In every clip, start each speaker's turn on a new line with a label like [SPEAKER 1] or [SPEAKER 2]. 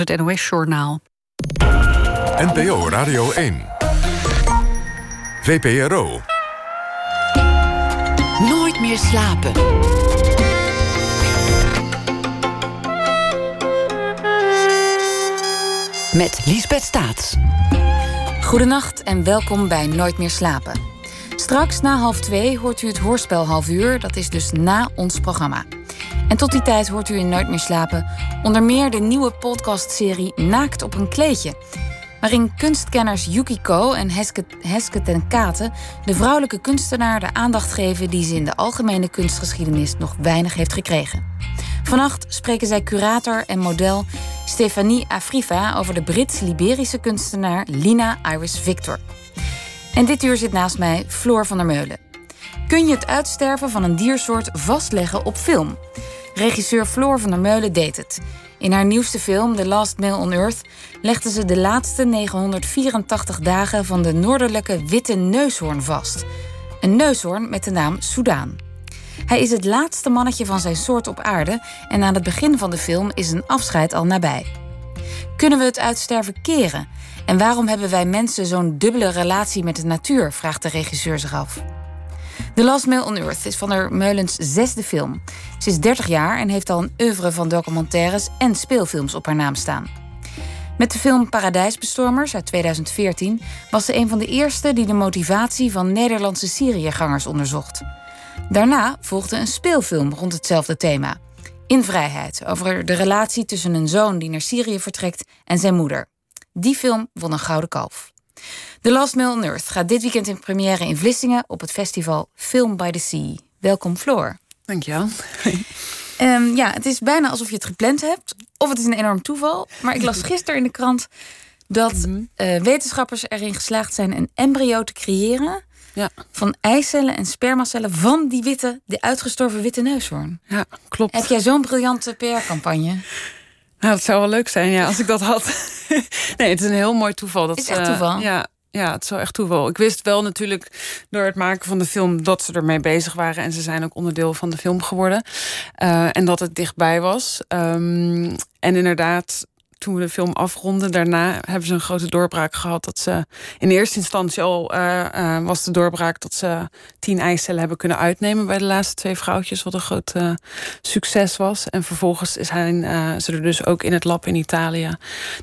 [SPEAKER 1] Het NOS-journaal.
[SPEAKER 2] NPO Radio 1. VPRO.
[SPEAKER 3] Nooit meer slapen. Met Liesbeth Staats.
[SPEAKER 4] Goedenacht en welkom bij Nooit meer slapen. Straks na half twee hoort u het hoorspel half uur, dat is dus na ons programma. En tot die tijd hoort u in Nooit meer slapen onder meer de nieuwe podcastserie Naakt op een kleedje. Waarin kunstkenners Yukiko en Heske, Heske ten Kate de vrouwelijke kunstenaar de aandacht geven die ze in de algemene kunstgeschiedenis nog weinig heeft gekregen. Vannacht spreken zij curator en model Stefanie Afriva over de Brits-Liberische kunstenaar Lina Iris Victor. En dit uur zit naast mij Floor van der Meulen. Kun je het uitsterven van een diersoort vastleggen op film? Regisseur Floor van der Meulen deed het. In haar nieuwste film The Last Mail on Earth legde ze de laatste 984 dagen van de noordelijke witte neushoorn vast. Een neushoorn met de naam Soudaan. Hij is het laatste mannetje van zijn soort op aarde en aan het begin van de film is een afscheid al nabij. Kunnen we het uitsterven keren? En waarom hebben wij mensen zo'n dubbele relatie met de natuur? vraagt de regisseur zich af. The Last Mail on Earth is van der Meulens zesde film. Ze is 30 jaar en heeft al een oeuvre van documentaires en speelfilms op haar naam staan. Met de film Paradijsbestormers uit 2014 was ze een van de eerste die de motivatie van Nederlandse Syriëgangers onderzocht. Daarna volgde een speelfilm rond hetzelfde thema. In vrijheid, over de relatie tussen een zoon die naar Syrië vertrekt en zijn moeder. Die film won een gouden kalf. The Last Mail on Earth gaat dit weekend in première in Vlissingen op het festival Film by the Sea. Welkom Floor.
[SPEAKER 5] Dankjewel.
[SPEAKER 4] Um, ja, het is bijna alsof je het gepland hebt. Of het is een enorm toeval. Maar ik las gisteren in de krant dat uh, wetenschappers erin geslaagd zijn een embryo te creëren.
[SPEAKER 5] Ja.
[SPEAKER 4] Van eicellen en spermacellen van die witte, de uitgestorven witte neushoorn.
[SPEAKER 5] Ja, klopt.
[SPEAKER 4] Heb jij zo'n briljante PR-campagne?
[SPEAKER 5] Nou, dat zou wel leuk zijn, ja, als ik dat had. nee, het is een heel mooi toeval. Dat,
[SPEAKER 4] het is echt toeval?
[SPEAKER 5] Uh, ja, ja, het wel echt toeval. Ik wist wel natuurlijk door het maken van de film dat ze ermee bezig waren. En ze zijn ook onderdeel van de film geworden. Uh, en dat het dichtbij was. Um, en inderdaad, toen we de film afronden, daarna hebben ze een grote doorbraak gehad. Dat ze in eerste instantie al uh, uh, was de doorbraak dat ze tien eicellen hebben kunnen uitnemen bij de laatste twee vrouwtjes, wat een groot uh, succes was. En vervolgens zijn ze er dus ook in het lab in Italië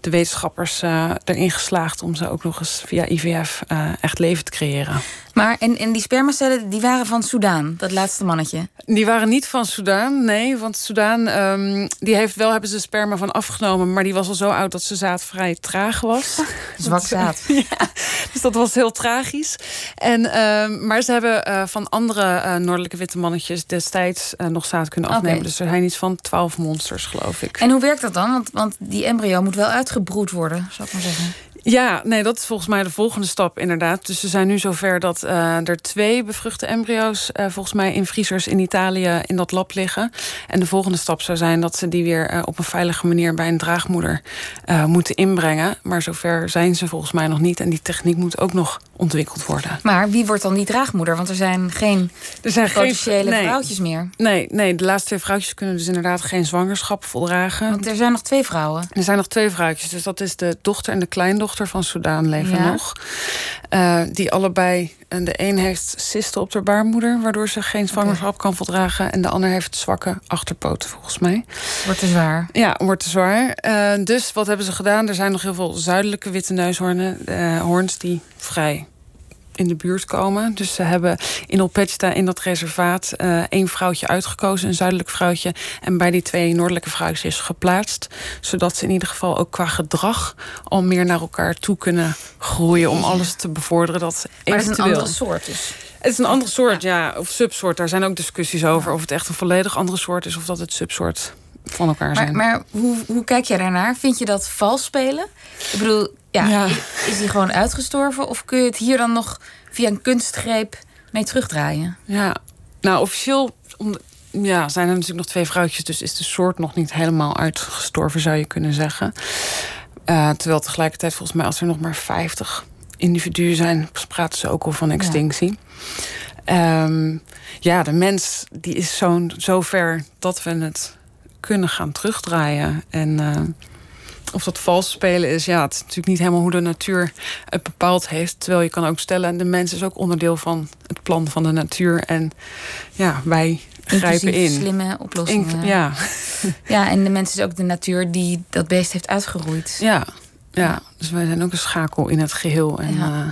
[SPEAKER 5] de wetenschappers erin geslaagd om ze ook nog eens via IVF echt leven te creëren.
[SPEAKER 4] Maar en, en die spermacellen die waren van Soudaan, dat laatste mannetje?
[SPEAKER 5] Die waren niet van Soudaan, nee. Want Soudaan, um, die heeft wel hebben ze sperma van afgenomen, maar die was al zo oud dat ze zaad vrij traag was.
[SPEAKER 4] Zwak zaad.
[SPEAKER 5] ja, dus dat was heel tragisch. En, um, maar ze hebben uh, van andere uh, noordelijke witte mannetjes destijds uh, nog zaad kunnen afnemen. Okay. Dus er zijn iets van twaalf monsters, geloof ik.
[SPEAKER 4] En hoe werkt dat dan? Want, want die embryo moet wel uitgebroed worden, zou ik maar zeggen.
[SPEAKER 5] Ja, nee, dat is volgens mij de volgende stap inderdaad. Dus we zijn nu zover dat uh, er twee bevruchte embryo's... Uh, volgens mij in vriezers in Italië in dat lab liggen. En de volgende stap zou zijn dat ze die weer uh, op een veilige manier... bij een draagmoeder moeten inbrengen. Maar zover zijn ze volgens mij nog niet. En die techniek moet ook nog ontwikkeld worden.
[SPEAKER 4] Maar wie wordt dan die draagmoeder? Want er zijn geen
[SPEAKER 5] er zijn
[SPEAKER 4] potentiële
[SPEAKER 5] geen, nee,
[SPEAKER 4] vrouwtjes meer.
[SPEAKER 5] Nee, nee, de laatste twee vrouwtjes kunnen dus inderdaad geen zwangerschap voldragen.
[SPEAKER 4] Want er zijn nog twee vrouwen.
[SPEAKER 5] Er zijn nog twee vrouwtjes. Dus dat is de dochter en de kleindochter van Soudaan leven ja. nog. Uh, die allebei, en de een heeft cysten op de baarmoeder... waardoor ze geen zwangerschap okay. kan voldragen... en de ander heeft zwakke achterpoten, volgens mij.
[SPEAKER 4] Wordt te zwaar.
[SPEAKER 5] Ja, wordt te zwaar. Uh, dus wat hebben ze gedaan? Er zijn nog heel veel zuidelijke witte neushoornen... Uh, hoorns die vrij in de buurt komen. Dus ze hebben in Olpechta in dat reservaat uh, één vrouwtje uitgekozen, een zuidelijk vrouwtje. En bij die twee noordelijke vrouwtjes geplaatst. Zodat ze in ieder geval ook qua gedrag al meer naar elkaar toe kunnen groeien. Om alles te bevorderen dat
[SPEAKER 4] maar het is een andere soort dus.
[SPEAKER 5] Het is een andere soort, ja. ja. Of subsoort. Daar zijn ook discussies over. Ja. Of het echt een volledig andere soort is. Of dat het subsoort van elkaar zijn.
[SPEAKER 4] Maar, maar hoe, hoe kijk jij daarnaar? Vind je dat vals spelen? Ik bedoel, ja, ja. is hij gewoon uitgestorven? Of kun je het hier dan nog via een kunstgreep mee terugdraaien?
[SPEAKER 5] Ja, nou officieel ja, zijn er natuurlijk nog twee vrouwtjes... dus is de soort nog niet helemaal uitgestorven, zou je kunnen zeggen. Uh, terwijl tegelijkertijd volgens mij als er nog maar 50 individuen zijn... praten ze ook al van extinctie. Ja, um, ja de mens die is zo, zo ver dat we het kunnen gaan terugdraaien. En uh, of dat vals spelen is, ja, het is natuurlijk niet helemaal hoe de natuur het bepaald heeft. Terwijl je kan ook stellen, de mens is ook onderdeel van het plan van de natuur. En ja, wij grijpen in.
[SPEAKER 4] slimme oplossingen.
[SPEAKER 5] ja.
[SPEAKER 4] ja, en de mens is ook de natuur die dat beest heeft uitgeroeid.
[SPEAKER 5] Ja, ja. dus wij zijn ook een schakel in het geheel. En, ja. uh,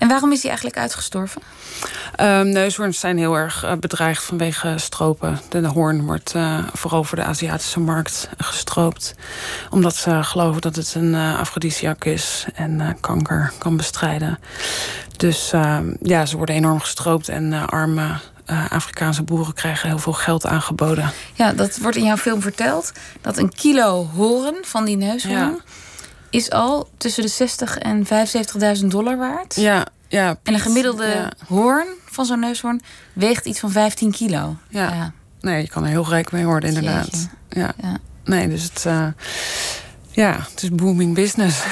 [SPEAKER 4] en waarom is hij eigenlijk uitgestorven?
[SPEAKER 5] Um, neushoorns zijn heel erg uh, bedreigd vanwege stropen. De, hoorn wordt uh, vooral voor de Aziatische markt gestroopt. Omdat ze geloven dat het een uh, afrodisiac is en kanker kan bestrijden. Dus ehm, ja, ze worden enorm gestroopt en arme Afrikaanse boeren krijgen heel veel geld aangeboden.
[SPEAKER 4] Ja, dat wordt in jouw film verteld. Dat een kilo horen van die neushoorn... Ja. Is al tussen de 60 en 75.000 dollar waard.
[SPEAKER 5] Ja, ja,
[SPEAKER 4] en een gemiddelde ja. hoorn van zo'n neushoorn weegt iets van 15 kilo.
[SPEAKER 5] Ja. ja. Nee, je kan er heel rijk mee worden, inderdaad. Ja. ja. Nee, dus het, uh, ja, het is booming business.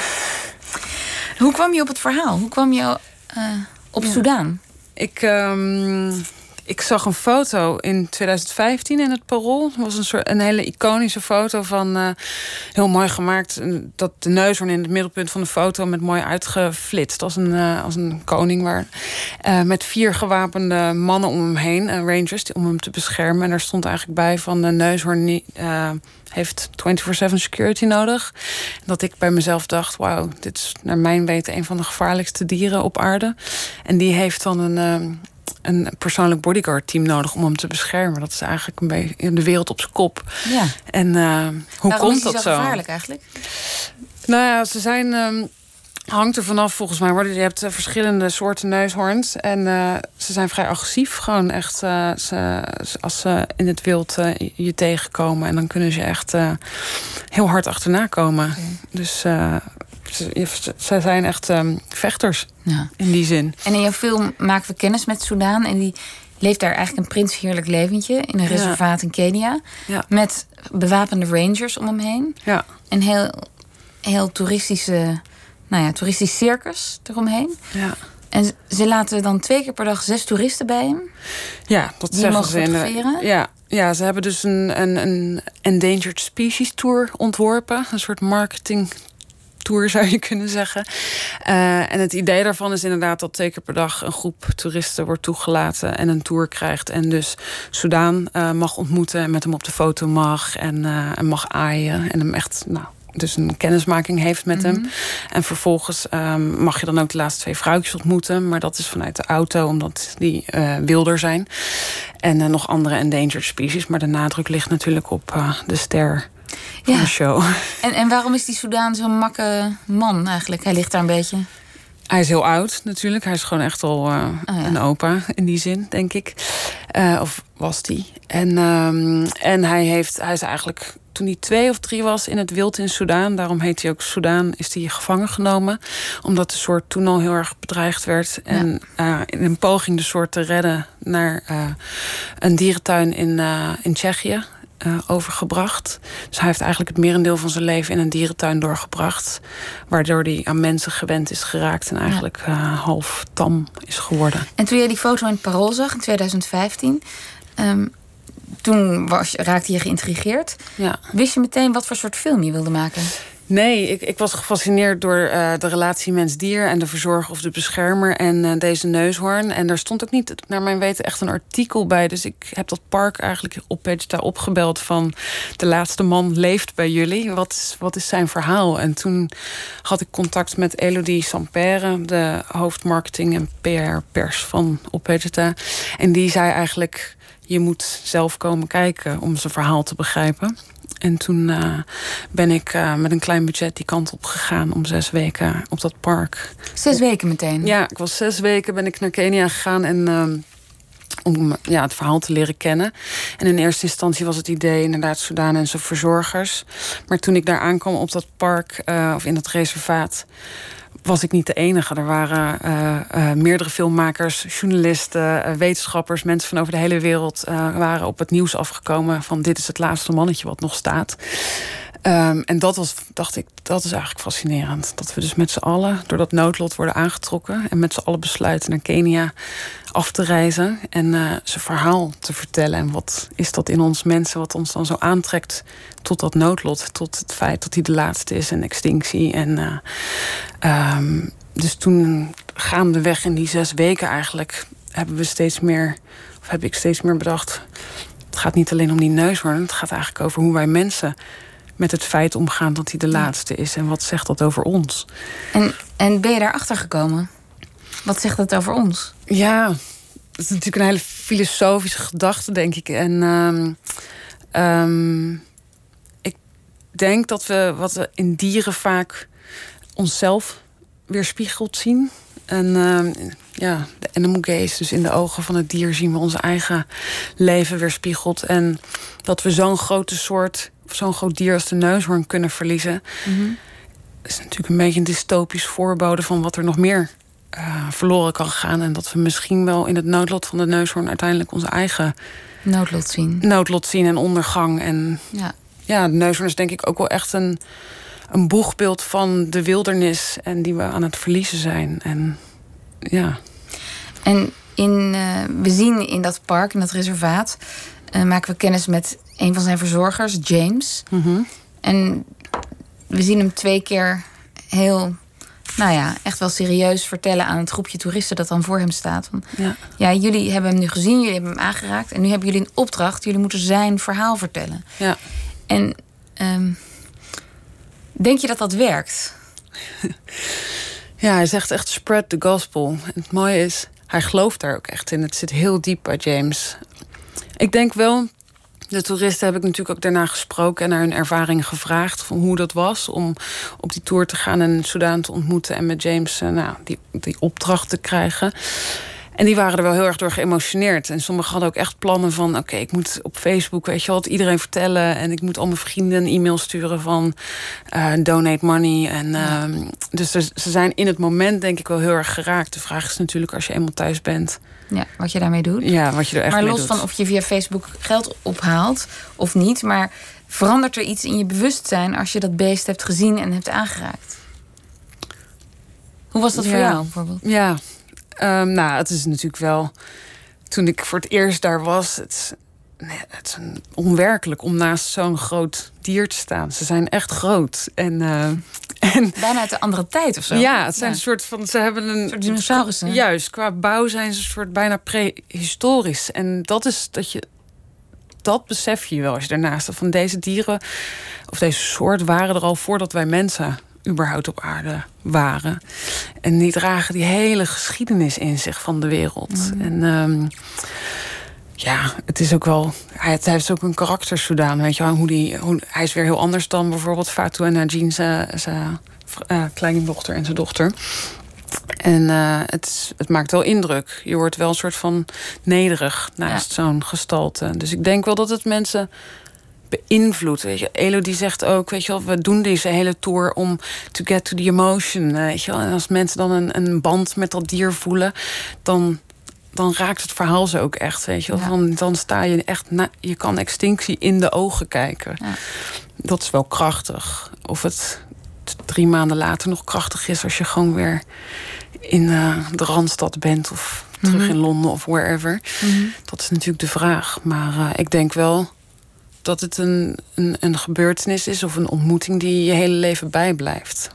[SPEAKER 4] Hoe kwam je op het verhaal? Hoe kwam je uh, op. Soudaan?
[SPEAKER 5] Ik, um, ik zag een foto in 2015 in het Parool. Het was een, soort, een hele iconische foto van... Uh, heel mooi gemaakt. Dat de neushoorn in het middelpunt van de foto... met mooi uitgeflitst als een, uh, als een koning. Waar, uh, met vier gewapende mannen om hem heen. rangers om hem te beschermen. En er stond eigenlijk bij van de neushoorn... heeft 24-7 security nodig. Dat ik bij mezelf dacht: wauw, dit is naar mijn weten een van de gevaarlijkste dieren op aarde. En die heeft dan een, een persoonlijk bodyguard team nodig om hem te beschermen. Dat is eigenlijk een beetje in de wereld op zijn kop.
[SPEAKER 4] Ja.
[SPEAKER 5] En uh, hoe
[SPEAKER 4] Waarom
[SPEAKER 5] komt dat
[SPEAKER 4] zo?
[SPEAKER 5] zo?
[SPEAKER 4] gevaarlijk eigenlijk?
[SPEAKER 5] Nou ja, ze zijn. Um, hangt er vanaf volgens mij. Je hebt uh, verschillende soorten neushoorns. En uh, ze zijn vrij agressief. Gewoon echt uh, ze, als ze in het wild je tegenkomen. En dan kunnen ze echt heel hard achterna komen. Okay. Dus zij zijn echt um, vechters
[SPEAKER 4] ja.
[SPEAKER 5] in die zin.
[SPEAKER 4] En in jouw film maken we kennis met Soudaan. En die leeft daar eigenlijk een prinsheerlijk leventje in een reservaat
[SPEAKER 5] ja.
[SPEAKER 4] in Kenia.
[SPEAKER 5] Ja.
[SPEAKER 4] Met bewapende rangers om hem heen.
[SPEAKER 5] Ja.
[SPEAKER 4] En heel, heel toeristische, nou ja, toeristisch circus eromheen.
[SPEAKER 5] Ja.
[SPEAKER 4] En ze laten dan twee keer per dag zes toeristen bij hem.
[SPEAKER 5] Ja, dat
[SPEAKER 4] Die
[SPEAKER 5] zeggen
[SPEAKER 4] mogen
[SPEAKER 5] ze. In ja, ja, ze hebben dus een, een, een endangered species tour ontworpen. Een soort marketing tour zou je kunnen zeggen. Uh, en het idee daarvan is inderdaad dat twee keer per dag een groep toeristen wordt toegelaten en een tour krijgt. En dus Soudaan uh, mag ontmoeten en met hem op de foto mag en, uh, en mag aaien. En hem echt, nou, dus een kennismaking heeft met
[SPEAKER 4] Mhm.
[SPEAKER 5] hem. En vervolgens um, mag je dan ook de laatste twee vrouwtjes ontmoeten. Maar dat is vanuit de auto, omdat die uh, wilder zijn. En uh, nog andere endangered species. Maar de nadruk ligt natuurlijk op uh, de ster van
[SPEAKER 4] Ja.
[SPEAKER 5] de show.
[SPEAKER 4] En, en waarom is die Soudaan zo'n makke man eigenlijk? Hij ligt daar een beetje.
[SPEAKER 5] Hij is heel oud natuurlijk. Hij is gewoon echt al uh,
[SPEAKER 4] Oh ja.
[SPEAKER 5] een opa in die zin, denk ik. Uh, of was die. En, um, en hij, heeft, hij is eigenlijk toen hij twee of drie was in het wild in Soudaan. Daarom heet hij ook Soudaan. Is hij gevangen genomen. Omdat de soort toen al heel erg bedreigd werd. En uh, in een poging de soort te redden naar uh, een dierentuin in, uh, in Tsjechië. Uh, overgebracht. Dus hij heeft eigenlijk het merendeel van zijn leven in een dierentuin doorgebracht. Waardoor hij aan mensen gewend is geraakt en eigenlijk uh, half tam is geworden.
[SPEAKER 4] En toen jij die foto in het Parool zag in 2015, um, toen was, raakte je geïntrigeerd.
[SPEAKER 5] Ja.
[SPEAKER 4] Wist je meteen wat voor soort film je wilde maken?
[SPEAKER 5] Nee, ik, ik was gefascineerd door uh, de relatie mens-dier en de verzorger of de beschermer en uh, deze neushoorn. En daar stond ook niet, naar mijn weten, echt een artikel bij. Dus ik heb dat park eigenlijk op Vegeta opgebeld van de laatste man leeft bij jullie. Wat is, wat is zijn verhaal? En toen had ik contact met Elodie Sampere, de hoofdmarketing en PR-pers van op. En die zei eigenlijk, je moet zelf komen kijken om zijn verhaal te begrijpen. En toen uh, ben ik uh, met een klein budget die kant op gegaan om zes weken op dat park.
[SPEAKER 4] Zes weken meteen?
[SPEAKER 5] Ja, ik was zes weken ben ik naar Kenia gegaan en uh, om ja, het verhaal te leren kennen. En in eerste instantie was het idee inderdaad Soudaan en zijn verzorgers. Maar toen ik daar aankwam op dat park uh, of in dat reservaat was ik niet de enige. Er waren uh, uh, meerdere filmmakers, journalisten, uh, wetenschappers, mensen van over de hele wereld waren op het nieuws afgekomen van dit is het laatste mannetje wat nog staat. Ehm, en dat was, dacht ik, dat is eigenlijk fascinerend. Dat we dus met z'n allen door dat noodlot worden aangetrokken. En met z'n allen besluiten naar Kenia af te reizen. En uh, zijn verhaal te vertellen. En wat is dat in ons mensen, wat ons dan zo aantrekt tot dat noodlot. Tot het feit dat hij de laatste is en extinctie. En uh, um, dus toen gaandeweg in die zes weken eigenlijk hebben we steeds meer, of heb ik steeds meer bedacht. Het gaat niet alleen om die neushoorn. Het gaat eigenlijk over hoe wij mensen met het feit omgaan dat hij de laatste is. En wat zegt dat over ons?
[SPEAKER 4] En, en ben je daarachter gekomen? Wat zegt dat over ons?
[SPEAKER 5] Ja, het is natuurlijk een hele filosofische gedachte, denk ik. En um, um, ik denk dat we wat we in dieren vaak onszelf weerspiegeld zien. En uh, ja, de animal gaze, dus in de ogen van het dier zien we ons eigen leven weerspiegeld. En dat we zo'n grote soort, zo'n groot dier als de neushoorn kunnen verliezen, mm -hmm. is natuurlijk een beetje een dystopisch voorbode van wat er nog meer uh, verloren kan gaan. En dat we misschien wel in het noodlot van de neushoorn uiteindelijk onze eigen
[SPEAKER 4] noodlot zien.
[SPEAKER 5] Noodlot zien en ondergang. En
[SPEAKER 4] ja,
[SPEAKER 5] ja de neushoorn is denk ik ook wel echt een een boegbeeld van de wildernis en die we aan het verliezen zijn. En ja.
[SPEAKER 4] En in, uh, we zien in dat park, in dat reservaat, uh, maken we kennis met een van zijn verzorgers, James.
[SPEAKER 5] Mm -hmm.
[SPEAKER 4] En we zien hem twee keer heel, nou ja, echt wel serieus vertellen aan het groepje toeristen dat dan voor hem staat. Van,
[SPEAKER 5] ja.
[SPEAKER 4] ja, jullie hebben hem nu gezien, jullie hebben hem aangeraakt en nu hebben jullie een opdracht. Jullie moeten zijn verhaal vertellen.
[SPEAKER 5] Ja.
[SPEAKER 4] En um, Denk je dat dat werkt?
[SPEAKER 5] Ja, hij zegt echt spread the gospel. En het mooie is, hij gelooft daar ook echt in. Het zit heel diep bij James. Ik denk wel, de toeristen heb ik natuurlijk ook daarna gesproken en naar hun ervaring gevraagd van hoe dat was om op die tour te gaan en Soudaan te ontmoeten en met James nou, die, die opdracht te krijgen. En die waren er wel heel erg door geëmotioneerd. En sommigen hadden ook echt plannen van... oké, okay, ik moet op Facebook, weet je wat, iedereen vertellen... en ik moet al mijn vrienden een e-mail sturen van... Uh, donate money. En, uh, dus er, ze zijn in het moment denk ik wel heel erg geraakt. De vraag is natuurlijk als je eenmaal thuis bent...
[SPEAKER 4] Ja, wat je daarmee doet.
[SPEAKER 5] Ja, wat je er echt
[SPEAKER 4] maar
[SPEAKER 5] mee
[SPEAKER 4] los
[SPEAKER 5] doet.
[SPEAKER 4] van of je via Facebook geld ophaalt of niet... maar verandert er iets in je bewustzijn... als je dat beest hebt gezien en hebt aangeraakt? Hoe was dat
[SPEAKER 5] ja.
[SPEAKER 4] voor jou bijvoorbeeld?
[SPEAKER 5] Ja, Um, nou, het is natuurlijk wel. Toen ik voor het eerst daar was, het is, nee, het is een onwerkelijk om naast zo'n groot dier te staan. Ze zijn echt groot. En, uh, en
[SPEAKER 4] bijna uit de andere tijd of zo.
[SPEAKER 5] Ja, het zijn ja. een soort van. Ze hebben een.
[SPEAKER 4] Een soort dinosaurussen.
[SPEAKER 5] Juist, qua bouw zijn ze een soort bijna prehistorisch. En dat is dat je. Dat besef je wel als je daarnaast staat. Van deze dieren, of deze soort, waren er al voordat wij mensen überhaupt op aarde waren. En die dragen die hele geschiedenis in zich van de wereld.
[SPEAKER 4] Mhm.
[SPEAKER 5] En um, ja, het is ook wel. Hij, heeft ook een karakter, Soudaan. Weet je wel, hoe die, hoe, hij is weer heel anders dan bijvoorbeeld Fatou en Najin, zijn uh, kleindochter en zijn dochter. En uh, het, het maakt wel indruk. Je wordt wel een soort van nederig naast ja. zo'n gestalte. Dus ik denk wel dat het mensen beïnvloedt. Weet je, Elo die zegt ook, weet je wel, we doen deze hele tour om to get to the emotion. Weet je wel. En als mensen dan een, een band met dat dier voelen, dan, dan raakt het verhaal ze ook echt. Weet je.
[SPEAKER 4] Ja.
[SPEAKER 5] Van, dan sta je echt, na, je kan extinctie in de ogen kijken.
[SPEAKER 4] Ja.
[SPEAKER 5] Dat is wel krachtig. Of het drie maanden later nog krachtig is als je gewoon weer in uh, de Randstad bent of terug
[SPEAKER 4] Mhm.
[SPEAKER 5] in Londen of wherever.
[SPEAKER 4] Mhm.
[SPEAKER 5] Dat is natuurlijk de vraag. Maar uh, ik denk wel dat het een, een, een gebeurtenis is of een ontmoeting die je hele leven bijblijft.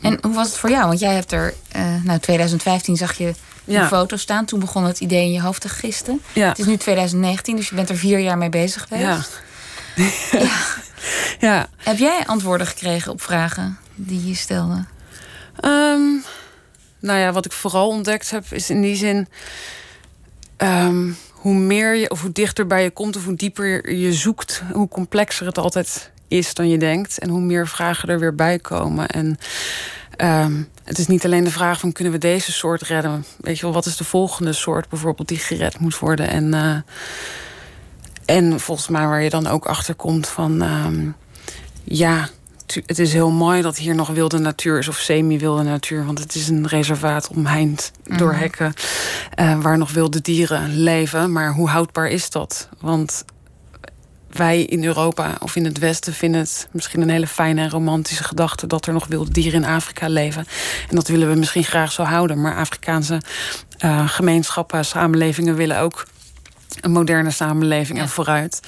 [SPEAKER 4] En hoe was het voor jou? Want jij hebt er, uh, nou 2015 zag je
[SPEAKER 5] Ja.
[SPEAKER 4] een foto staan. Toen begon het idee in je hoofd te gisten.
[SPEAKER 5] Ja.
[SPEAKER 4] Het is nu 2019, dus je bent er vier jaar mee bezig geweest.
[SPEAKER 5] Ja.
[SPEAKER 4] Ja.
[SPEAKER 5] Ja.
[SPEAKER 4] Heb jij antwoorden gekregen op vragen die je stelde?
[SPEAKER 5] Um, nou ja, wat ik vooral ontdekt heb, is in die zin. Um, hoe meer je, of hoe dichter bij je komt, of hoe dieper je zoekt, hoe complexer het altijd is dan je denkt. En hoe meer vragen er weer bij komen. En um, het is niet alleen de vraag van kunnen we deze soort redden? Weet je wel, wat is de volgende soort bijvoorbeeld die gered moet worden? En, uh, en volgens mij waar je dan ook achter komt van um, ja het is heel mooi dat hier nog wilde natuur is, of semi-wilde natuur. Want het is een reservaat omheind door hekken. Uh, waar nog wilde dieren leven. Maar hoe houdbaar is dat? Want wij in Europa of in het Westen vinden het misschien een hele fijne en romantische gedachte dat er nog wilde dieren in Afrika leven. En dat willen we misschien graag zo houden. Maar Afrikaanse uh, gemeenschappen, samenlevingen willen ook een moderne samenleving en vooruit.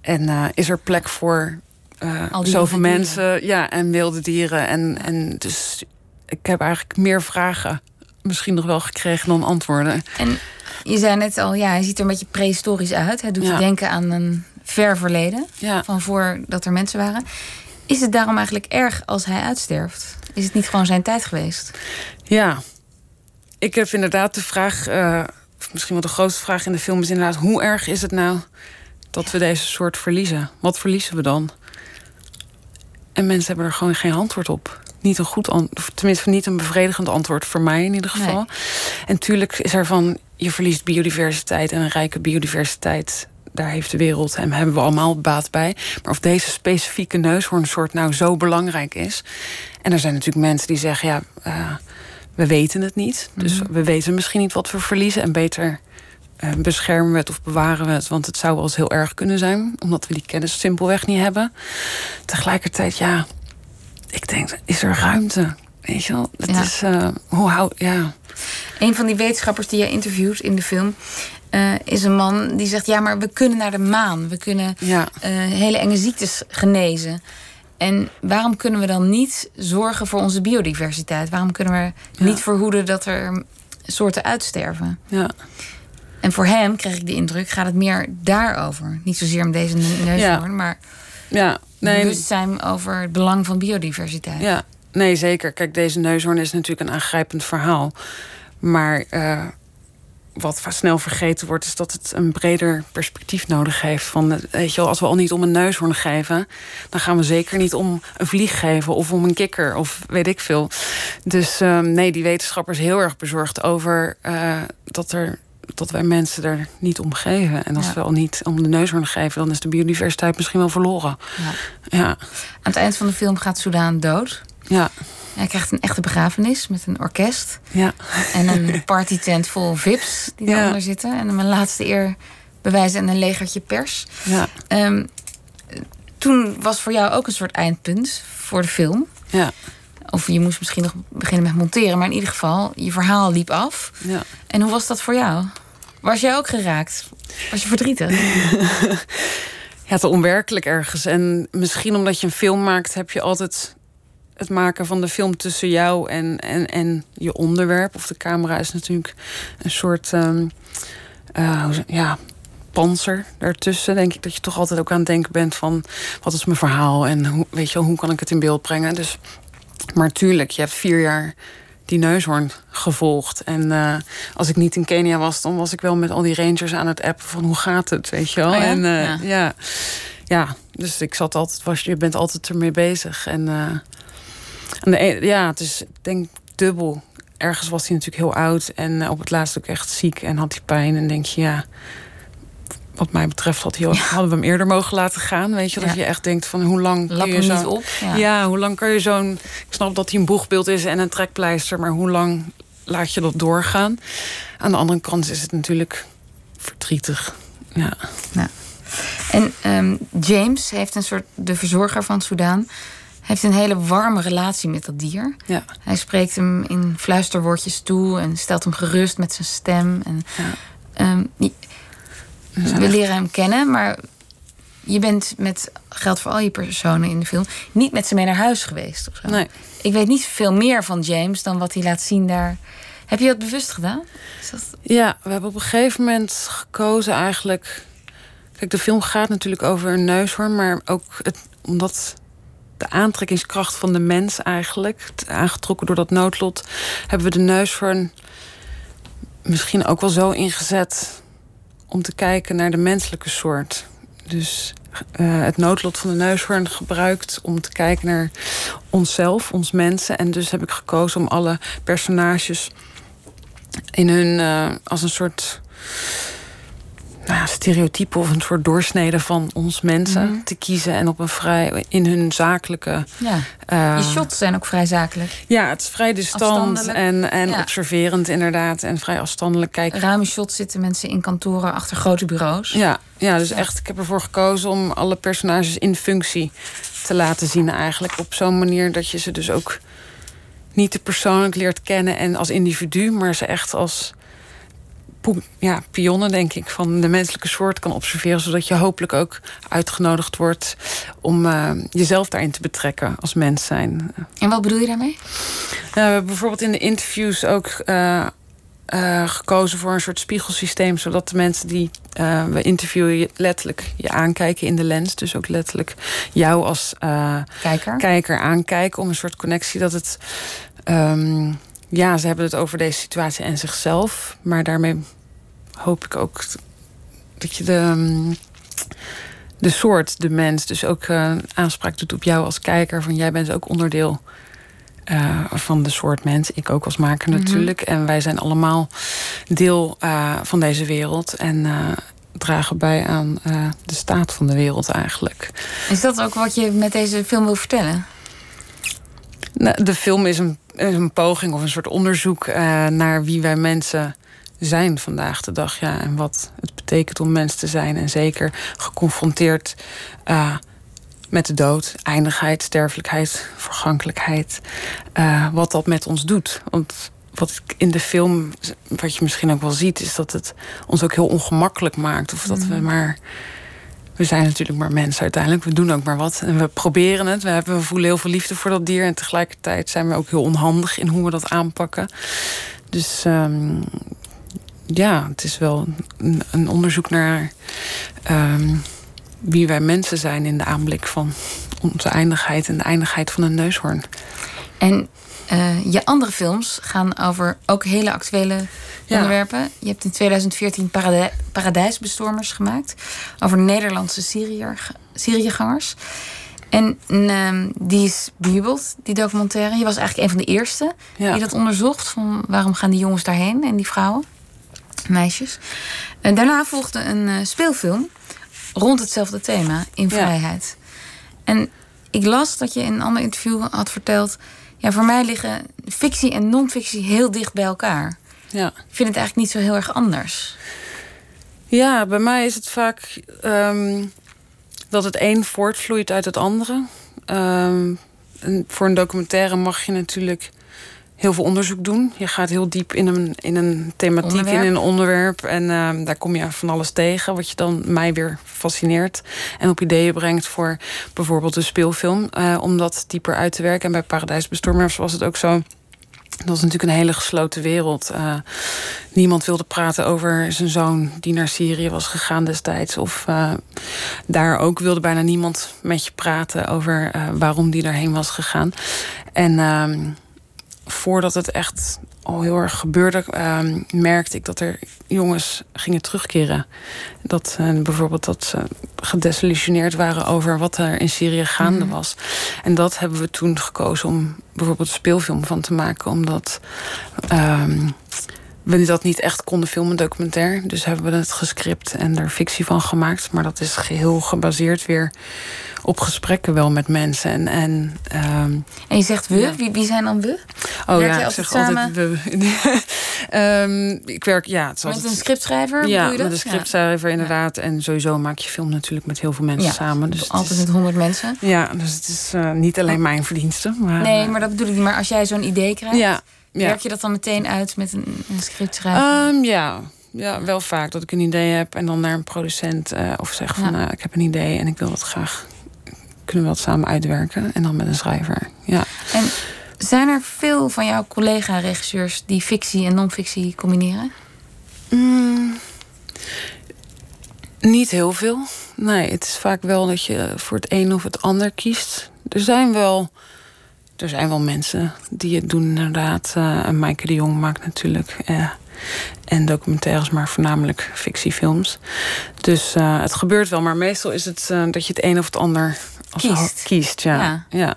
[SPEAKER 5] En uh, is er plek voor uh, zoveel mensen ja, en wilde dieren. En, en dus ik heb eigenlijk meer vragen misschien nog wel gekregen dan antwoorden.
[SPEAKER 4] En je zei net al, ja, hij ziet er een beetje prehistorisch uit. Hij doet je denken aan een ver verleden. Ja. Van voordat er mensen waren. Is het daarom eigenlijk erg als hij uitsterft? Is het niet gewoon zijn tijd geweest?
[SPEAKER 5] Ja. Ik heb inderdaad de vraag... Uh, misschien wel de grootste vraag in de film is inderdaad... hoe erg is het nou dat we deze soort verliezen? Wat verliezen we dan? En mensen hebben er gewoon geen antwoord op. Niet een goed antwoord, tenminste niet een bevredigend antwoord voor mij in ieder geval. En tuurlijk is er van, je verliest biodiversiteit en een rijke biodiversiteit daar heeft de wereld en hebben we allemaal baat bij. Maar of deze specifieke neushoornsoort nou zo belangrijk is. En er zijn natuurlijk mensen die zeggen: ja, uh, we weten het niet. Dus mhm. we weten misschien niet wat we verliezen. En beter beschermen we het of bewaren we het. Want het zou wel eens heel erg kunnen zijn, omdat we die kennis simpelweg niet hebben. Tegelijkertijd, ja, ik denk, is er ruimte? Weet je wel? Het is, uh, hoe hou, ja.
[SPEAKER 4] Een van die wetenschappers die je interviewt in de film uh, is een man die zegt: Ja, maar we kunnen naar de maan. We kunnen ja. uh, hele enge ziektes genezen. En waarom kunnen we dan niet zorgen voor onze biodiversiteit? Waarom kunnen we niet verhoeden dat er soorten uitsterven? Ja. En voor hem, kreeg ik de indruk, gaat het meer daarover. Niet zozeer om deze neushoorn, ja. maar ja. Nee. bewustzijn over het belang van biodiversiteit.
[SPEAKER 5] Ja, nee, zeker. Kijk, deze neushoorn is natuurlijk een aangrijpend verhaal. Maar uh, wat snel vergeten wordt, is dat het een breder perspectief nodig heeft. Van, weet je wel, als we al niet om een neushoorn geven, dan gaan we zeker niet om een vlieg geven of om een kikker of weet ik veel. Dus uh, nee, die wetenschapper is heel erg bezorgd over uh, dat er dat wij mensen er niet om geven. En als we al niet om de neushoorn geven, dan is de biodiversiteit misschien wel verloren. Ja.
[SPEAKER 4] ja. Aan het eind van de film gaat Soudaan dood. Ja. Hij krijgt een echte begrafenis met een orkest. Ja. En een partytent vol vips die daaronder zitten. En een laatste eer bewijzen en een legertje pers. Ja. Um, toen was voor jou ook een soort eindpunt voor de film. Ja. Of je moest misschien nog beginnen met monteren. Maar in ieder geval, je verhaal liep af. Ja. En hoe was dat voor jou? Was jij ook geraakt? Was je verdrietig?
[SPEAKER 5] ja, het onwerkelijk ergens. En misschien omdat je een film maakt, heb je altijd het maken van de film tussen jou en, en, en je onderwerp. Of de camera is natuurlijk een soort um, ja, panzer daartussen. Denk ik dat je toch altijd ook aan het denken bent van wat is mijn verhaal en hoe, weet je, hoe kan ik het in beeld brengen. Dus, maar tuurlijk, je hebt vier jaar die neushoorn gevolgd. En uh, als ik niet in Kenia was, dan was ik wel met al die rangers aan het appen van hoe gaat het, weet je wel. Oh ja? En uh, ja. ja. ja. dus ik zat altijd, was, je bent altijd ermee bezig. En en de, e- ja, het is, ik denk dubbel. Ergens was hij natuurlijk heel oud en eh, op het laatst ook echt ziek en had hij pijn. En denk je, ja, wat mij betreft had hadden we hem eerder mogen laten gaan. Weet je, dat je echt denkt van hoe lang
[SPEAKER 4] kun je zo, niet op.
[SPEAKER 5] Ja. hoe lang kan je zo'n... Ik snap dat hij een boegbeeld is en een trekpleister... maar hoe lang laat je dat doorgaan? Aan de andere kant is het natuurlijk verdrietig. Ja.
[SPEAKER 4] En um, James heeft een soort de verzorger van Soudaan heeft een hele warme relatie met dat dier. Ja. Hij spreekt hem in fluisterwoordjes toe en stelt hem gerust met zijn stem. En, ja. um, we leren hem kennen, maar je bent met geld voor al je personen in de film niet met ze mee naar huis geweest. Of zo. Nee. Ik weet niet veel meer van James dan wat hij laat zien daar. Heb je dat bewust gedaan? Dat...
[SPEAKER 5] Ja, we hebben op een gegeven moment gekozen eigenlijk. Kijk, de film gaat natuurlijk over een neushoorn, maar ook het, omdat de aantrekkingskracht van de mens eigenlijk. Aangetrokken door dat noodlot. Hebben we de neushoorn misschien ook wel zo ingezet om te kijken naar de menselijke soort. Dus uh, het noodlot van de neushoorn gebruikt om te kijken naar onszelf, ons mensen. En dus heb ik gekozen om alle personages in hun uh, als een soort nou, stereotype of een soort doorsnede van ons mensen
[SPEAKER 4] Mhm.
[SPEAKER 5] te kiezen en op een vrij in hun zakelijke.
[SPEAKER 4] Ja.
[SPEAKER 5] eh,
[SPEAKER 4] Je shots zijn ook vrij zakelijk.
[SPEAKER 5] ja, het is vrij distant en, en
[SPEAKER 4] Ja.
[SPEAKER 5] observerend inderdaad en vrij afstandelijk kijken.
[SPEAKER 4] Ruime shots zitten mensen in kantoren achter grote bureaus.
[SPEAKER 5] Ja, ja, dus echt, ik heb ervoor gekozen om alle personages in functie te laten zien eigenlijk. Op zo'n manier dat je ze dus ook niet te persoonlijk leert kennen en als individu, maar ze echt als ja, pionnen, denk ik, van de menselijke soort kan observeren. Zodat je hopelijk ook uitgenodigd wordt om eh, jezelf daarin te betrekken als mens zijn.
[SPEAKER 4] En wat bedoel je daarmee?
[SPEAKER 5] We hebben bijvoorbeeld in de interviews ook eh, eh, gekozen voor een soort spiegelsysteem, zodat de mensen die we interviewen je letterlijk je aankijken in de lens. Dus ook letterlijk jou als
[SPEAKER 4] Kijker.
[SPEAKER 5] kijker aankijken om een soort connectie dat het. ehm, ja, ze hebben het over deze situatie en zichzelf, maar daarmee hoop ik ook dat je de. ehm, de soort, de mens, dus ook eh, aanspraak doet op jou als kijker. Van jij bent ook onderdeel eh, van de soort mens. Ik ook als maker
[SPEAKER 4] Mhm.
[SPEAKER 5] natuurlijk. En wij zijn allemaal deel eh, van deze wereld. En dragen bij aan de staat van de wereld eigenlijk.
[SPEAKER 4] Is dat ook wat je met deze film wil vertellen?
[SPEAKER 5] Nou, de film is een, een poging of een soort onderzoek eh, naar wie wij mensen zijn vandaag de dag. Ja, en wat het betekent om mens te zijn. En zeker geconfronteerd eh, met de dood, eindigheid, sterfelijkheid, vergankelijkheid. eh, wat dat met ons doet. Want wat ik in de film, wat je misschien ook wel ziet, is dat het ons ook heel ongemakkelijk maakt. Of dat we maar. We zijn natuurlijk maar mensen uiteindelijk. We doen ook maar wat. En we proberen het. We, hebben, we voelen heel veel liefde voor dat dier. En tegelijkertijd zijn we ook heel onhandig in hoe we dat aanpakken. Dus ehm, ja, het is wel een, een onderzoek naar ehm, wie wij mensen zijn in de aanblik van onze eindigheid en de eindigheid van een neushoorn.
[SPEAKER 4] En eh, je andere films gaan over ook hele actuele
[SPEAKER 5] Ja.
[SPEAKER 4] onderwerpen. Je hebt in 2014 Paradij- Paradijsbestormers gemaakt. Over Nederlandse Syriër, Syriëgangers. En ehm, die is bejubeld, die documentaire. Je was eigenlijk een van de eerste
[SPEAKER 5] Ja.
[SPEAKER 4] die dat onderzocht. Van waarom gaan die jongens daarheen en die vrouwen, meisjes. En daarna volgde een eh, speelfilm rond hetzelfde thema, in
[SPEAKER 5] Ja.
[SPEAKER 4] vrijheid. En ik las dat je in een ander interview had verteld... ja, voor mij liggen fictie en non-fictie heel dicht bij elkaar.
[SPEAKER 5] Ja.
[SPEAKER 4] Ik vind het eigenlijk niet zo heel erg anders.
[SPEAKER 5] Ja, bij mij is het vaak ehm, dat het een voortvloeit uit het andere. Ehm, en voor een documentaire mag je natuurlijk heel veel onderzoek doen. Je gaat heel diep in een, in een thematiek,
[SPEAKER 4] Onderwerp.
[SPEAKER 5] in een onderwerp. En ehm, daar kom je van alles tegen, wat je dan mij weer fascineert. En op ideeën brengt voor bijvoorbeeld een speelfilm. eh, om dat dieper uit te werken. En bij Paradijsbestormers was het ook zo. Dat was natuurlijk een hele gesloten wereld. Eh, niemand wilde praten over zijn zoon die naar Syrië was gegaan destijds. Of eh, daar ook wilde bijna niemand met je praten over eh, waarom die daarheen was gegaan. En ehm, voordat het echt al heel erg gebeurde, ehm, merkte ik dat er jongens gingen terugkeren. Dat eh, bijvoorbeeld dat ze gedesillusioneerd waren over wat er in Syrië gaande
[SPEAKER 4] Mhm.
[SPEAKER 5] was. En dat hebben we toen gekozen om bijvoorbeeld een speelfilm van te maken. Omdat ehm, we dat niet echt konden filmen, documentair. Dus hebben we het gescript en er fictie van gemaakt. Maar dat is geheel gebaseerd weer op gesprekken wel met mensen. En, en ehm,
[SPEAKER 4] En je zegt we,
[SPEAKER 5] Ja.
[SPEAKER 4] wie, wie zijn dan we?
[SPEAKER 5] Oh
[SPEAKER 4] Werk
[SPEAKER 5] ja,
[SPEAKER 4] je
[SPEAKER 5] ik zeg altijd we. Ehm, ik werk, ja, het is
[SPEAKER 4] Met
[SPEAKER 5] altijd...
[SPEAKER 4] een scriptschrijver?
[SPEAKER 5] ja, met een scriptschrijver inderdaad. En sowieso maak je film natuurlijk met heel veel mensen
[SPEAKER 4] Ja,
[SPEAKER 5] samen. Dus
[SPEAKER 4] Altijd
[SPEAKER 5] is-
[SPEAKER 4] met honderd mensen.
[SPEAKER 5] ja, dus het is eh, niet alleen mijn verdienste. Maar,
[SPEAKER 4] Nee,
[SPEAKER 5] eh,
[SPEAKER 4] maar dat bedoel ik niet. Maar als jij zo'n idee krijgt,
[SPEAKER 5] Ja, ja.
[SPEAKER 4] werk je dat dan meteen uit met een, een scriptschrijver?
[SPEAKER 5] Ehm, ja. ja, wel vaak dat ik een idee heb en dan naar een producent eh, of zeg van
[SPEAKER 4] Ja.
[SPEAKER 5] eh, ik heb een idee en ik wil dat graag. Kunnen we dat samen uitwerken en dan met een schrijver. Ja.
[SPEAKER 4] En zijn er veel van jouw collega-regisseurs die fictie en non-fictie combineren?
[SPEAKER 5] Mm, niet heel veel. Nee, het is vaak wel dat je voor het een of het ander kiest. Er zijn wel, er zijn wel mensen die het doen, inderdaad. En Maaike de Jong maakt natuurlijk. eh, en documentaires, maar voornamelijk fictiefilms. Dus eh, het gebeurt wel, maar meestal is het dat je het een of het ander als
[SPEAKER 4] Kiest.
[SPEAKER 5] kiest ja.
[SPEAKER 4] Ja.
[SPEAKER 5] Ja.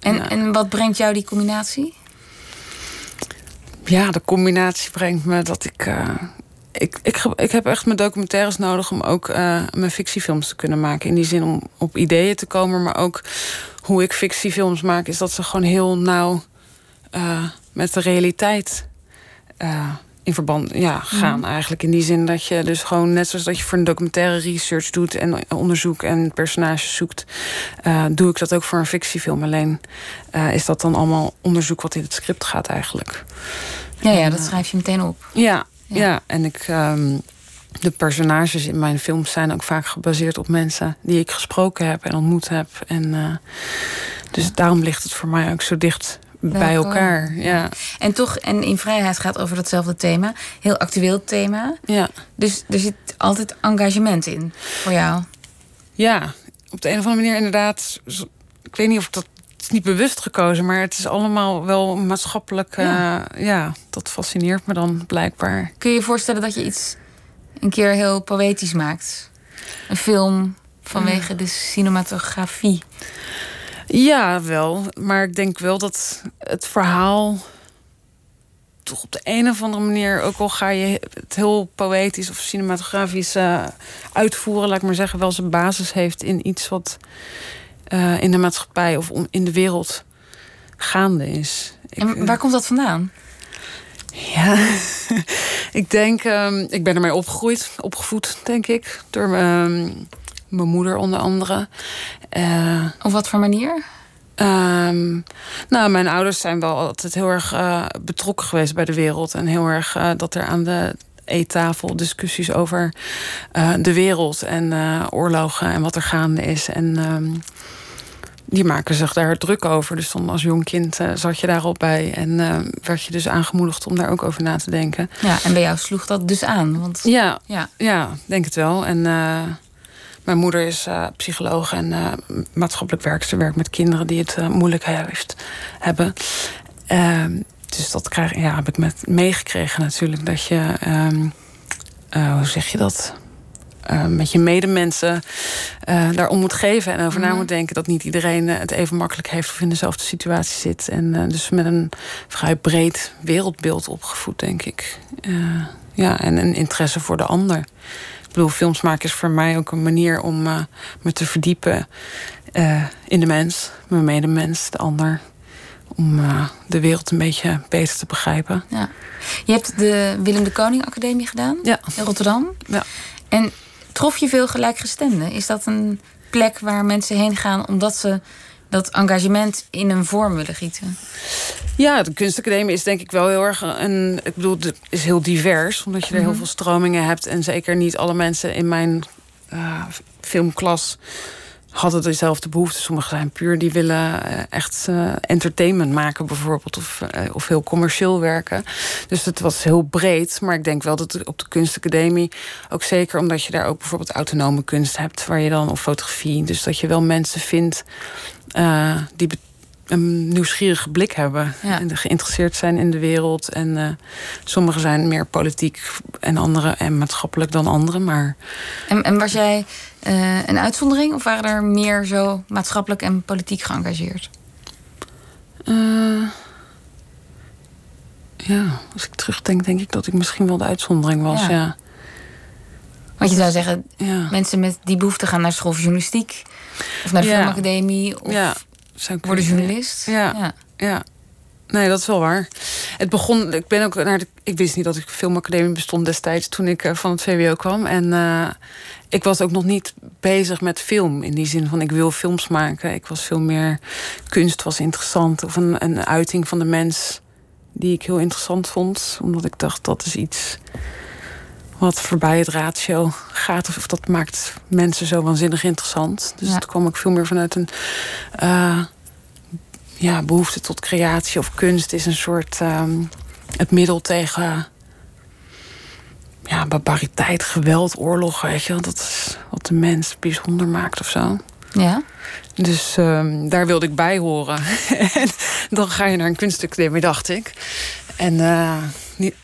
[SPEAKER 4] En,
[SPEAKER 5] Ja.
[SPEAKER 4] en wat brengt jou die combinatie?
[SPEAKER 5] ja, de combinatie brengt me dat ik. Eh, ik, ik, ik heb echt mijn documentaires nodig om ook uh, mijn fictiefilms te kunnen maken. In die zin om op ideeën te komen, maar ook hoe ik fictiefilms maak, is dat ze gewoon heel nauw uh, met de realiteit uh, in verband ja, gaan. Mm. Eigenlijk in die zin dat je dus gewoon net zoals dat je voor een documentaire research doet en onderzoek en personages zoekt, doe ik dat ook voor een fictiefilm. Alleen is dat dan allemaal onderzoek wat in het script gaat eigenlijk.
[SPEAKER 4] Ja, ja dat schrijf je meteen op.
[SPEAKER 5] Ja, ja. en ik. Um, de personages in mijn films zijn ook vaak gebaseerd op mensen die ik gesproken heb en ontmoet heb. En uh, dus daarom ligt het voor mij ook zo dicht bij elkaar. Ja.
[SPEAKER 4] En toch, en in vrijheid gaat over datzelfde thema. Heel actueel thema.
[SPEAKER 5] Ja.
[SPEAKER 4] Dus er zit altijd engagement in voor jou.
[SPEAKER 5] Ja, op de een of andere manier inderdaad. Ik weet niet of ik dat is niet bewust gekozen, maar het is allemaal wel maatschappelijk. Ja. Uh, ja, dat fascineert me dan blijkbaar.
[SPEAKER 4] Kun je je voorstellen dat je iets een keer heel poëtisch maakt? Een film vanwege de cinematografie.
[SPEAKER 5] Ja, wel. Maar ik denk wel dat het verhaal toch op de een of andere manier, ook al ga je het heel poëtisch of cinematografisch uh, uitvoeren, laat ik maar zeggen, wel zijn basis heeft in iets wat uh, in de maatschappij of in de wereld gaande is.
[SPEAKER 4] En waar komt dat vandaan?
[SPEAKER 5] Ja, ik denk, um, ik ben ermee opgegroeid, opgevoed, denk ik, door um, mijn moeder onder andere.
[SPEAKER 4] Uh, Op wat voor manier?
[SPEAKER 5] Um, nou, mijn ouders zijn wel altijd heel erg uh, betrokken geweest bij de wereld. En heel erg uh, dat er aan de eettafel discussies over de wereld en oorlogen en wat er gaande is. En die maken zich daar druk over. Dus dan als jong kind zat je daarop bij. En werd je dus aangemoedigd om daar ook over na te denken.
[SPEAKER 4] Ja, en bij jou sloeg dat dus aan? Want...
[SPEAKER 5] Ja, ja. ja, denk het wel. En mijn moeder is psycholoog en maatschappelijk werkster, werkt met kinderen die het moeilijk heeft, hebben. Ehm, dus dat krijg, ja, heb ik met meegekregen natuurlijk. Dat je, um, hoe zeg je dat? Met je medemensen daarom moet geven en over na mhm. moet denken dat niet iedereen het even makkelijk heeft of in dezelfde situatie zit. En dus met een vrij breed wereldbeeld opgevoed, denk ik. ja, en een interesse voor de ander bedoel, films maken is voor mij ook een manier om uh, me te verdiepen uh, in de mens, mijn medemens, de ander. Om uh, de wereld een beetje beter te begrijpen.
[SPEAKER 4] Ja. Je hebt de Willem de Koning Academie gedaan
[SPEAKER 5] ja.
[SPEAKER 4] in Rotterdam.
[SPEAKER 5] Ja.
[SPEAKER 4] En trof je veel gelijkgestemden? Is dat een plek waar mensen heen gaan omdat ze dat engagement in een vorm willen gieten?
[SPEAKER 5] Ja, de kunstacademie is denk ik wel heel erg een. Ik bedoel, het is heel divers, omdat je er heel mhm. veel stromingen hebt. En zeker niet alle mensen in mijn uh, filmklas hadden dezelfde behoeften. Sommigen zijn puur die willen uh, echt uh, entertainment maken, bijvoorbeeld, of, of heel commercieel werken. Dus het was heel breed. Maar ik denk wel dat op de kunstacademie, ook zeker omdat je daar ook bijvoorbeeld autonome kunst hebt, waar je dan of fotografie, dus dat je wel mensen vindt uh, die een nieuwsgierige blik hebben. En geïnteresseerd zijn in de wereld. En uh, sommigen zijn meer politiek en andere en maatschappelijk dan anderen. Maar...
[SPEAKER 4] En, en was jij uh, een uitzondering of waren er meer zo maatschappelijk en politiek geëngageerd?
[SPEAKER 5] ja, als ik terugdenk, denk ik dat ik misschien wel de uitzondering was. Ja. ja.
[SPEAKER 4] Want je zou zeggen, ja. mensen met die behoefte gaan naar school voor journalistiek. Of naar de filmacademie. Of
[SPEAKER 5] ja,
[SPEAKER 4] worden journalist.
[SPEAKER 5] Ja. ja. ja. Nee, dat is wel waar. Het begon, ik ben ook naar de, ik wist niet dat ik filmacademie bestond destijds toen ik uh, van het VWO kwam. En uh, ik was ook nog niet bezig met film in die zin van ik wil films maken. Ik was veel meer kunst was interessant of een, een uiting van de mens die ik heel interessant vond, omdat ik dacht dat is iets wat voorbij het ratio gaat. Of dat maakt mensen zo waanzinnig interessant. Dus ja. het kwam ook veel meer vanuit een uh, ja, behoefte tot creatie of kunst is een soort um, het middel tegen ja, barbariteit, geweld, oorlog. Weet je, dat is wat de mens bijzonder maakt of zo.
[SPEAKER 4] Ja.
[SPEAKER 5] Dus um, daar wilde ik bij horen. en dan ga je naar een kunstacademie, dacht ik. En uh,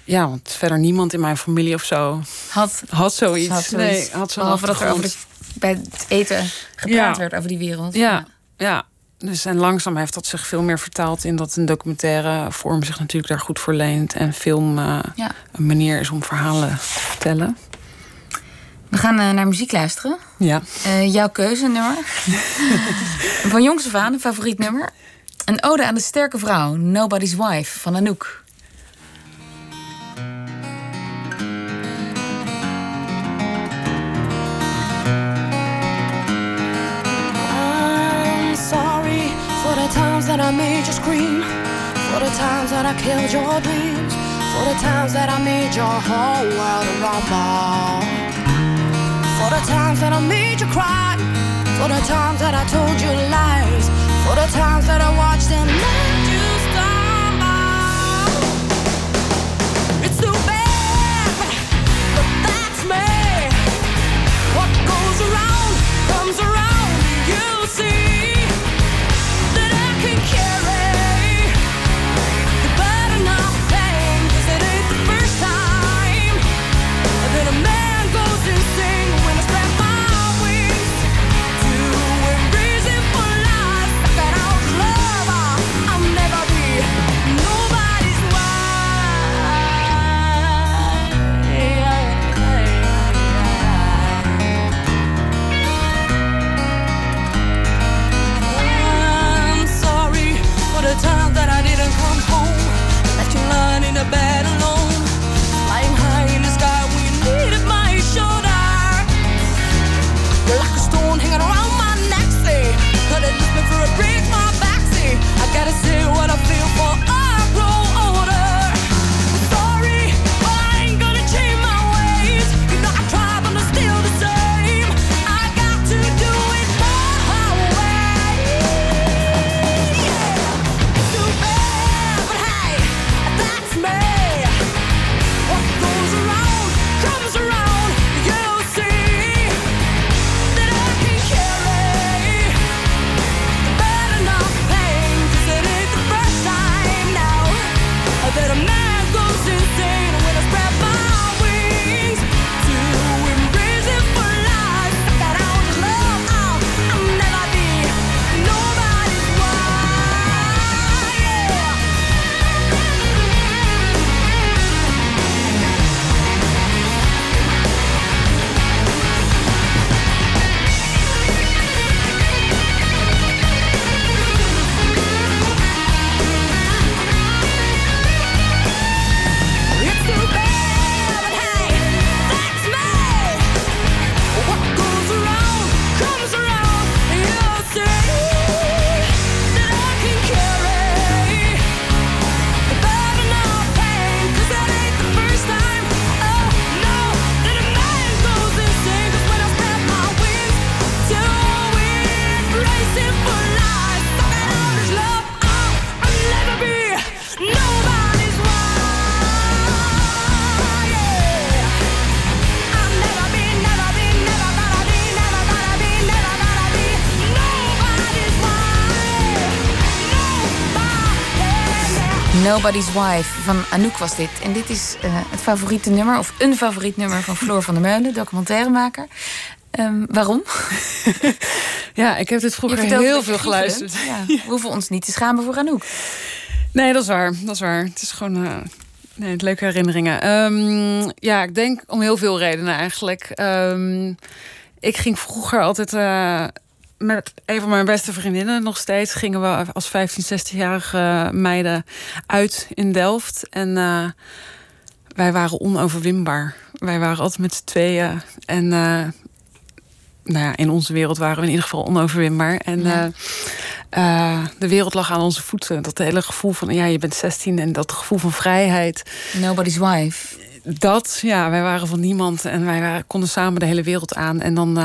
[SPEAKER 5] ja, want verder niemand in mijn familie of zo
[SPEAKER 4] had,
[SPEAKER 5] had zoiets. Had Nee, had
[SPEAKER 4] Behalve dat er over bij het eten gepraat werd over die wereld.
[SPEAKER 5] Ja, ja. dus en langzaam heeft dat zich veel meer vertaald in dat een documentaire vorm zich natuurlijk daar goed voor leent. En film uh, ja. een manier is om verhalen te vertellen.
[SPEAKER 4] We gaan uh, naar muziek luisteren.
[SPEAKER 5] Ja.
[SPEAKER 4] Uh, jouw keuzenummer. van jongs af aan, een favoriet nummer. Een ode aan de sterke vrouw, Nobody's Wife, van Anouk.
[SPEAKER 1] That I made you scream, for the times that I killed your dreams, for the times that I made your whole world a rumble, for the times that I made you cry, for the times that I told you lies, for the times that I watched and let you stumble. It's too bad, but that's me. What goes around comes around, you see we carry
[SPEAKER 4] Nobody's Wife van Anouk was dit. En dit is uh, het favoriete nummer, of een favoriet nummer van Floor van der Meulen, documentairemaker. Um, waarom?
[SPEAKER 5] ja, ik heb dit vroeger heel veel geluisterd.
[SPEAKER 4] Ja, we hoeven ons niet te schamen voor Anouk.
[SPEAKER 5] Nee, dat is waar. Dat is waar. Het is gewoon. Uh, nee, leuke herinneringen. Um, ja, ik denk om heel veel redenen eigenlijk. Um, ik ging vroeger altijd uh, met een van mijn beste vriendinnen nog steeds gingen we als 15, 16-jarige meiden uit in Delft. En uh, wij waren onoverwinbaar. Wij waren altijd met z'n tweeën. En uh, nou ja, in onze wereld waren we in ieder geval onoverwinbaar. En ja. uh, de wereld lag aan onze voeten. Dat hele gevoel van, ja, je bent 16 en dat gevoel van vrijheid.
[SPEAKER 4] Nobody's wife.
[SPEAKER 5] Dat, ja, wij waren van niemand en wij waren, konden samen de hele wereld aan. En dan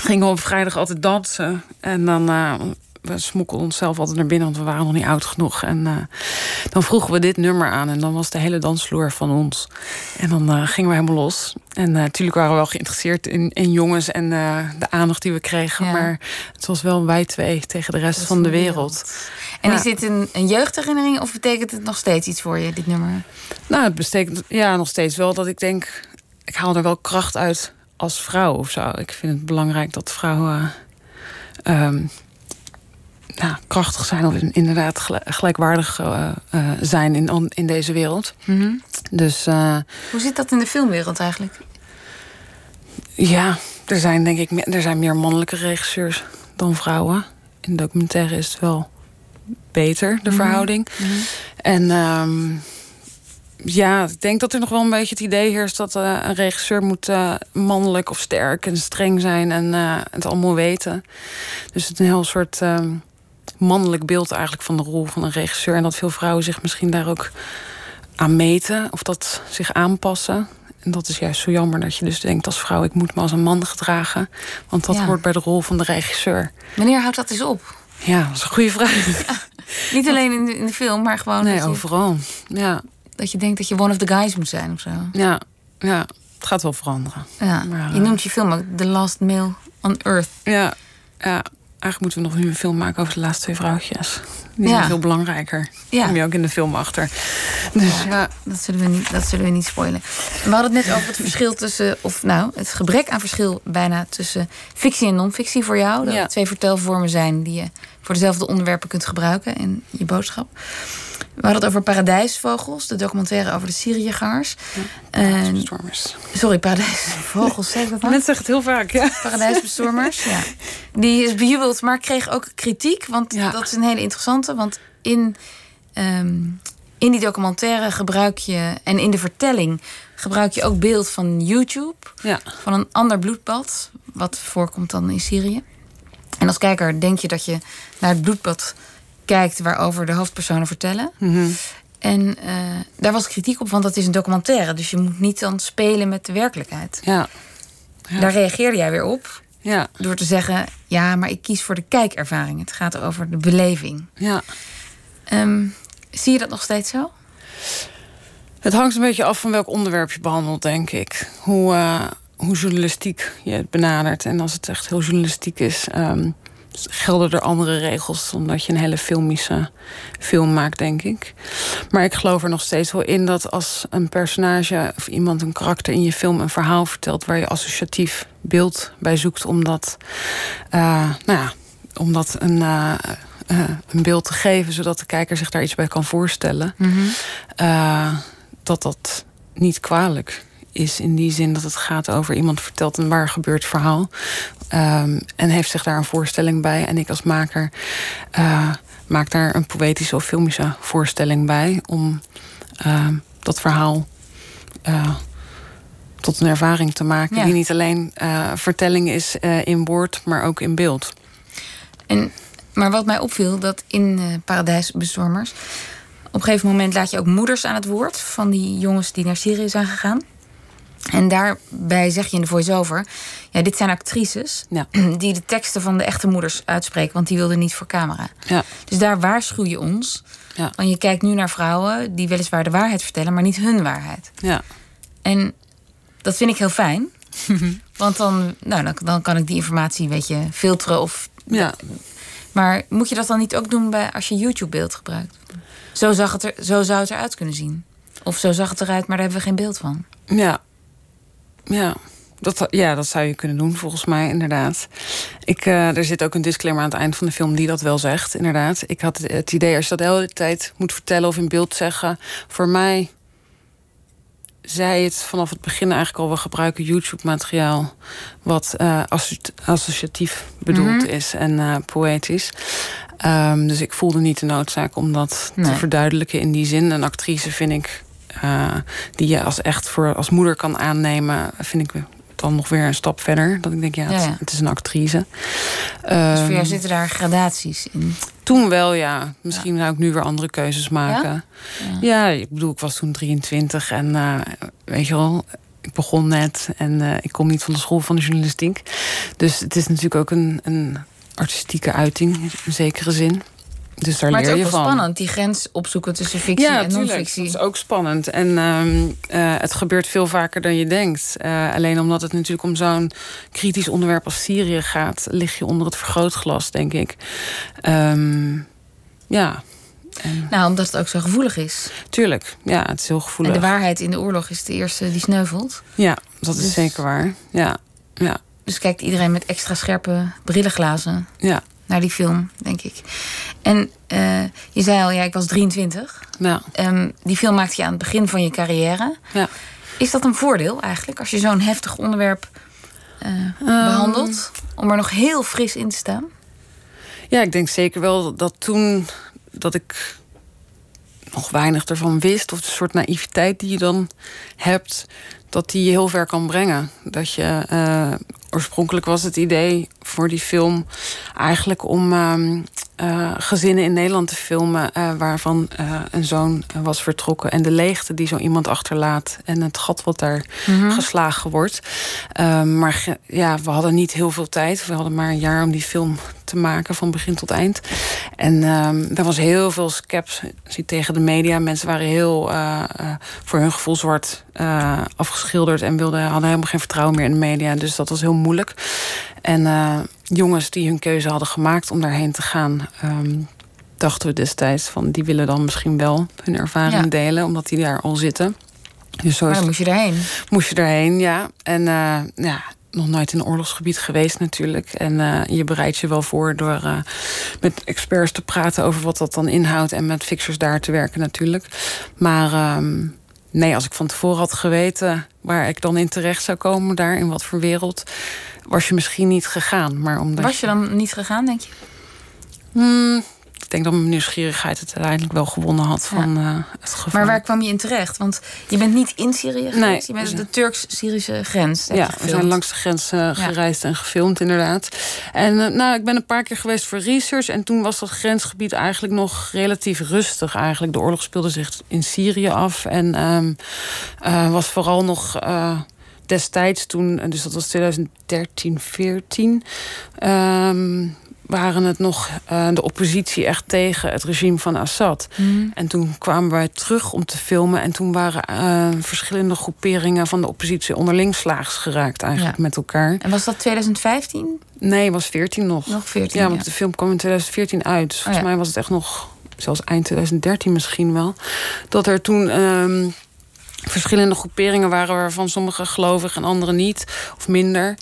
[SPEAKER 5] gingen we op vrijdag altijd dansen. En dan uh, we smokkelden onszelf altijd naar binnen, want we waren nog niet oud genoeg. En uh, dan vroegen we dit nummer aan en dan was de hele dansvloer van ons. En dan uh, gingen we helemaal los. En natuurlijk waren we wel geïnteresseerd in, in jongens en de aandacht die we kregen. Ja. Maar het was wel wij twee tegen de rest van de wereld.
[SPEAKER 4] En ja. is dit een, een jeugdherinnering of betekent het nog steeds iets voor je, dit nummer?
[SPEAKER 5] Nou, het betekent ja, nog steeds wel dat ik denk, ik haal er wel kracht uit als vrouw of zo. Ik vind het belangrijk dat vrouwen. Um, nou, krachtig zijn of inderdaad gelijkwaardig zijn in, in deze wereld.
[SPEAKER 4] Mhm.
[SPEAKER 5] Dus,
[SPEAKER 4] Hoe zit dat in de filmwereld eigenlijk?
[SPEAKER 5] Ja, er zijn denk ik er zijn meer mannelijke regisseurs dan vrouwen. In documentaire is het wel beter, de mhm. verhouding.
[SPEAKER 4] Mhm.
[SPEAKER 5] En ehm, ja, ik denk dat er nog wel een beetje het idee heerst dat uh, een regisseur moet uh, mannelijk of sterk en streng zijn en uh, het allemaal weten. Dus het is een heel soort ehm, mannelijk beeld eigenlijk van de rol van een regisseur. En dat veel vrouwen zich misschien daar ook aan meten of dat zich aanpassen. En dat is juist zo jammer dat je dus denkt als vrouw, ik moet me als een man gedragen. Want dat hoort bij de rol van de regisseur.
[SPEAKER 4] Wanneer houdt dat eens op?
[SPEAKER 5] Ja, dat is een goede vraag.
[SPEAKER 4] niet alleen in de, in de, film, maar gewoon.
[SPEAKER 5] Nee, overal. Ja.
[SPEAKER 4] Dat je denkt dat je one of the guys moet zijn of zo.
[SPEAKER 5] Ja, ja. het gaat wel veranderen.
[SPEAKER 4] Ja. Maar, je noemt je film ook The Last Male on Earth.
[SPEAKER 5] Ja, ja. Eigenlijk moeten we nog nu een film maken over de laatste twee vrouwtjes. Die zijn veel belangrijker. Ja. Kom je ook in de film achter.
[SPEAKER 4] Dus ja, Dat, zullen we niet, dat zullen we niet spoilen. We hadden het net over het verschil tussen, of nou, het gebrek aan verschil bijna tussen fictie en non-fictie voor jou. Dat ja. twee vertelvormen zijn die je voor dezelfde onderwerpen kunt gebruiken in je boodschap. We hadden het over Paradijsvogels, de documentaire over de Syriëgangers.
[SPEAKER 5] Paradijsbestormers.
[SPEAKER 4] Sorry, Paradijsvogels, zeg dat?
[SPEAKER 5] Mensen zeggen het heel vaak, ja.
[SPEAKER 4] Paradijsbestormers, ja. Die is bejubeld, maar kreeg ook kritiek. Want dat is een hele interessante. Want in, ehm, in die documentaire gebruik je... en in de vertelling gebruik je ook beeld van YouTube.
[SPEAKER 5] Ja.
[SPEAKER 4] Van een ander bloedbad, wat voorkomt dan in Syrië. En als kijker denk je dat je naar het bloedbad kijkt waarover de hoofdpersonen vertellen.
[SPEAKER 5] Mhm.
[SPEAKER 4] En uh, daar was kritiek op, want dat is een documentaire. Dus je moet niet dan spelen met de werkelijkheid.
[SPEAKER 5] Ja.
[SPEAKER 4] ja. Daar reageerde jij weer op.
[SPEAKER 5] Ja.
[SPEAKER 4] Door te zeggen, ja, maar ik kies voor de kijkervaring. Het gaat over de beleving.
[SPEAKER 5] Ja.
[SPEAKER 4] Um, zie je dat nog steeds zo?
[SPEAKER 5] Het hangt een beetje af van welk onderwerp je behandelt, denk ik. Hoe, uh, hoe journalistiek je het benadert. En als het echt heel journalistiek is... Um, gelden er andere regels omdat je een hele filmische film maakt, denk ik. Maar ik geloof er nog steeds wel in dat als een personage of iemand een karakter in je film een verhaal vertelt waar je associatief beeld bij zoekt, omdat, uh, nou ja, om dat een, uh, uh, een beeld te geven, zodat de kijker zich daar iets bij kan voorstellen,
[SPEAKER 4] mm -hmm.
[SPEAKER 5] dat dat niet kwalijk is in die zin dat het gaat over iemand vertelt een waar gebeurd verhaal. Um, en heeft zich daar een voorstelling bij. En ik als maker uh, maak daar een poëtische of filmische voorstelling bij. Om uh, dat verhaal uh, tot een ervaring te maken. Ja. Die niet alleen vertelling is in woord, maar ook in beeld.
[SPEAKER 4] En, maar wat mij opviel, dat in Paradijsbestormers... op een gegeven moment laat je ook moeders aan het woord... van die jongens die naar Syrië zijn gegaan. En daarbij zeg je in de voice-over... ja, dit zijn actrices
[SPEAKER 5] ja.
[SPEAKER 4] die de teksten van de echte moeders uitspreken... want die wilden niet voor camera.
[SPEAKER 5] Ja.
[SPEAKER 4] Dus daar waarschuw je ons.
[SPEAKER 5] Ja.
[SPEAKER 4] Want je kijkt nu naar vrouwen die weliswaar de waarheid vertellen... maar niet hun waarheid.
[SPEAKER 5] Ja.
[SPEAKER 4] En dat vind ik heel fijn. want dan, nou, dan, dan kan ik die informatie een beetje filteren. Of,
[SPEAKER 5] ja.
[SPEAKER 4] Maar moet je dat dan niet ook doen bij, als je YouTube-beeld gebruikt? Zo, zag het er, zo zou het eruit kunnen zien. Of zo zag het eruit, maar daar hebben we geen beeld van.
[SPEAKER 5] Ja, ja. Dat, ja, dat zou je kunnen doen, volgens mij, inderdaad. Ik, uh, er zit ook een disclaimer aan het eind van de film die dat wel zegt, inderdaad. Ik had het idee, als je dat de hele tijd moet vertellen of in beeld zeggen... voor mij zei het vanaf het begin eigenlijk al... we gebruiken YouTube-materiaal wat uh, associatief bedoeld mm -hmm. is en uh, poëtisch. Um, dus ik voelde niet de noodzaak om dat nee. te verduidelijken in die zin. Een actrice vind ik uh, die je als echt voor als moeder kan aannemen, vind ik dan nog weer een stap verder. Dat ik denk, ja, het,
[SPEAKER 4] ja, ja.
[SPEAKER 5] het is een actrice.
[SPEAKER 4] Dus voor jou um, zitten daar gradaties in?
[SPEAKER 5] Toen wel, ja. Misschien ja. zou ik nu weer andere keuzes maken. Ja, ik bedoel, ik was toen 23 en uh, weet je wel, ik begon net en uh, ik kom niet van de school van de journalistiek. Dus het is natuurlijk ook een, een artistieke uiting, in zekere zin. Dus daar
[SPEAKER 4] maar
[SPEAKER 5] leer
[SPEAKER 4] het is ook wel spannend, die grens opzoeken tussen fictie
[SPEAKER 5] ja,
[SPEAKER 4] en non-fictie.
[SPEAKER 5] dat is ook spannend. En uh, uh, het gebeurt veel vaker dan je denkt. Uh, alleen omdat het natuurlijk om zo'n kritisch onderwerp als Syrië gaat... lig je onder het vergrootglas, denk ik. Um, ja.
[SPEAKER 4] En... Nou, omdat het ook zo gevoelig is.
[SPEAKER 5] Tuurlijk, ja, het is heel gevoelig.
[SPEAKER 4] En de waarheid in de oorlog is de eerste die sneuvelt.
[SPEAKER 5] Ja, dat is dus... zeker waar. Ja, ja.
[SPEAKER 4] Dus kijkt iedereen met extra scherpe brillenglazen.
[SPEAKER 5] Ja,
[SPEAKER 4] naar die film, denk ik. En uh, je zei al, ja, ik was 23.
[SPEAKER 5] Ja.
[SPEAKER 4] Um, die film maakte je aan het begin van je carrière.
[SPEAKER 5] Ja.
[SPEAKER 4] Is dat een voordeel eigenlijk, als je zo'n heftig onderwerp uh, behandelt? Om er nog heel fris in te staan?
[SPEAKER 5] Ja, ik denk zeker wel dat toen dat ik nog weinig ervan wist, of de soort naïviteit die je dan hebt, dat die je heel ver kan brengen. Dat je uh, oorspronkelijk was het idee voor die film eigenlijk om uh, uh, gezinnen in Nederland te filmen uh, waarvan een zoon was vertrokken en de leegte die zo iemand achterlaat en het gat wat daar mm -hmm. geslagen wordt. Ehm, maar ja, we hadden niet heel veel tijd. We hadden maar een jaar om die film te maken van begin tot eind. En um, er was heel veel sceptisch tegen de media. Mensen waren heel voor hun gevoel zwart afgeschilderd en wilden, hadden helemaal geen vertrouwen meer in de media. Dus dat was heel moeilijk. En jongens die hun keuze hadden gemaakt om daarheen te gaan, um, dachten we destijds van die willen dan misschien wel hun ervaring ja. delen, omdat die daar al zitten.
[SPEAKER 4] Dus zo maar dan moest je daarheen.
[SPEAKER 5] Moest je daarheen, ja. En uh, ja, nog nooit in een oorlogsgebied geweest natuurlijk. En uh, je bereidt je wel voor door uh, met experts te praten over wat dat dan inhoudt en met fixers daar te werken natuurlijk. Maar um, nee, als ik van tevoren had geweten waar ik dan in terecht zou komen, daar in wat voor wereld, was je misschien niet gegaan. Maar omdat
[SPEAKER 4] was je dan niet gegaan, denk je?
[SPEAKER 5] Hmm, ik denk dat mijn nieuwsgierigheid het uiteindelijk wel gewonnen had van uh, het gevaar.
[SPEAKER 4] Maar waar kwam je in terecht? Want je bent niet in Syrië geweest. Nee, je bent op de Turks-Syrische grens.
[SPEAKER 5] Ja, we zijn langs de grens uh, gereisd ja. en gefilmd inderdaad. En uh, nou, ik ben een paar keer geweest voor research. En toen was dat grensgebied eigenlijk nog relatief rustig. Eigenlijk de oorlog speelde zich in Syrië af. En um, was vooral nog destijds toen, dus dat was 2013, 14, um, waren het nog uh, de oppositie echt tegen het regime van Assad.
[SPEAKER 4] Mm.
[SPEAKER 5] En toen kwamen wij terug om te filmen. En toen waren uh, verschillende groeperingen van de oppositie onderling slaags geraakt eigenlijk ja. met elkaar.
[SPEAKER 4] En was dat 2015?
[SPEAKER 5] Nee, was 14 nog.
[SPEAKER 4] Nog 14,
[SPEAKER 5] ja, want ja. de film kwam in 2014 uit. Dus volgens oh, ja. mij was het echt nog, zelfs eind 2013 misschien wel. Dat er toen... Um, verschillende groeperingen waren waarvan sommige gelovig en andere niet, of minder.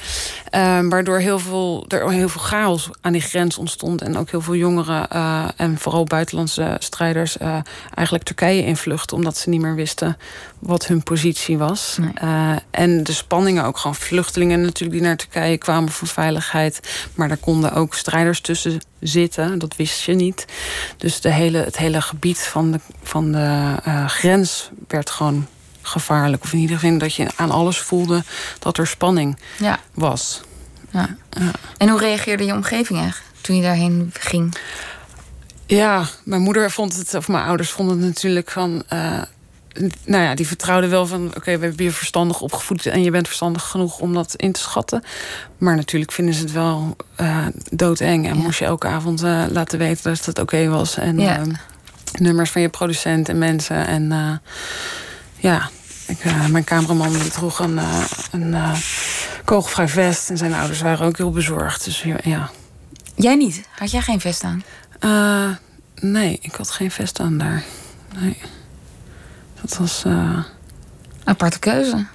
[SPEAKER 5] Uh, waardoor heel veel, er heel veel chaos aan die grens ontstond. En ook heel veel jongeren uh, en vooral buitenlandse strijders uh, eigenlijk Turkije invluchten, omdat ze niet meer wisten wat hun positie was.
[SPEAKER 4] Nee.
[SPEAKER 5] Uh, en de spanningen ook gewoon vluchtelingen natuurlijk die naar Turkije kwamen voor veiligheid. Maar daar konden ook strijders tussen zitten. Dat wist je niet. Dus de hele, het hele gebied van de, van de grens werd gewoon gevaarlijk. Of in ieder geval dat je aan alles voelde dat er spanning
[SPEAKER 4] ja.
[SPEAKER 5] was.
[SPEAKER 4] Ja. ja. En hoe reageerde je omgeving eigenlijk toen je daarheen ging?
[SPEAKER 5] Ja, mijn moeder vond het, of mijn ouders vonden het natuurlijk van. Uh, nou ja, die vertrouwden wel van: oké, okay, we hebben je verstandig opgevoed en je bent verstandig genoeg om dat in te schatten. Maar natuurlijk vinden ze het wel uh, doodeng. En ja. moest je elke avond uh, laten weten dat het oké okay was. En
[SPEAKER 4] ja.
[SPEAKER 5] nummers van je producent en mensen. En ja, ik, uh, mijn cameraman droeg een, uh, een uh, kogelvrij vest. En zijn ouders waren ook heel bezorgd. Dus ja.
[SPEAKER 4] Jij niet? Had jij geen vest aan?
[SPEAKER 5] nee, ik had geen vest aan daar. Nee. Dat was...
[SPEAKER 4] Aparte keuze.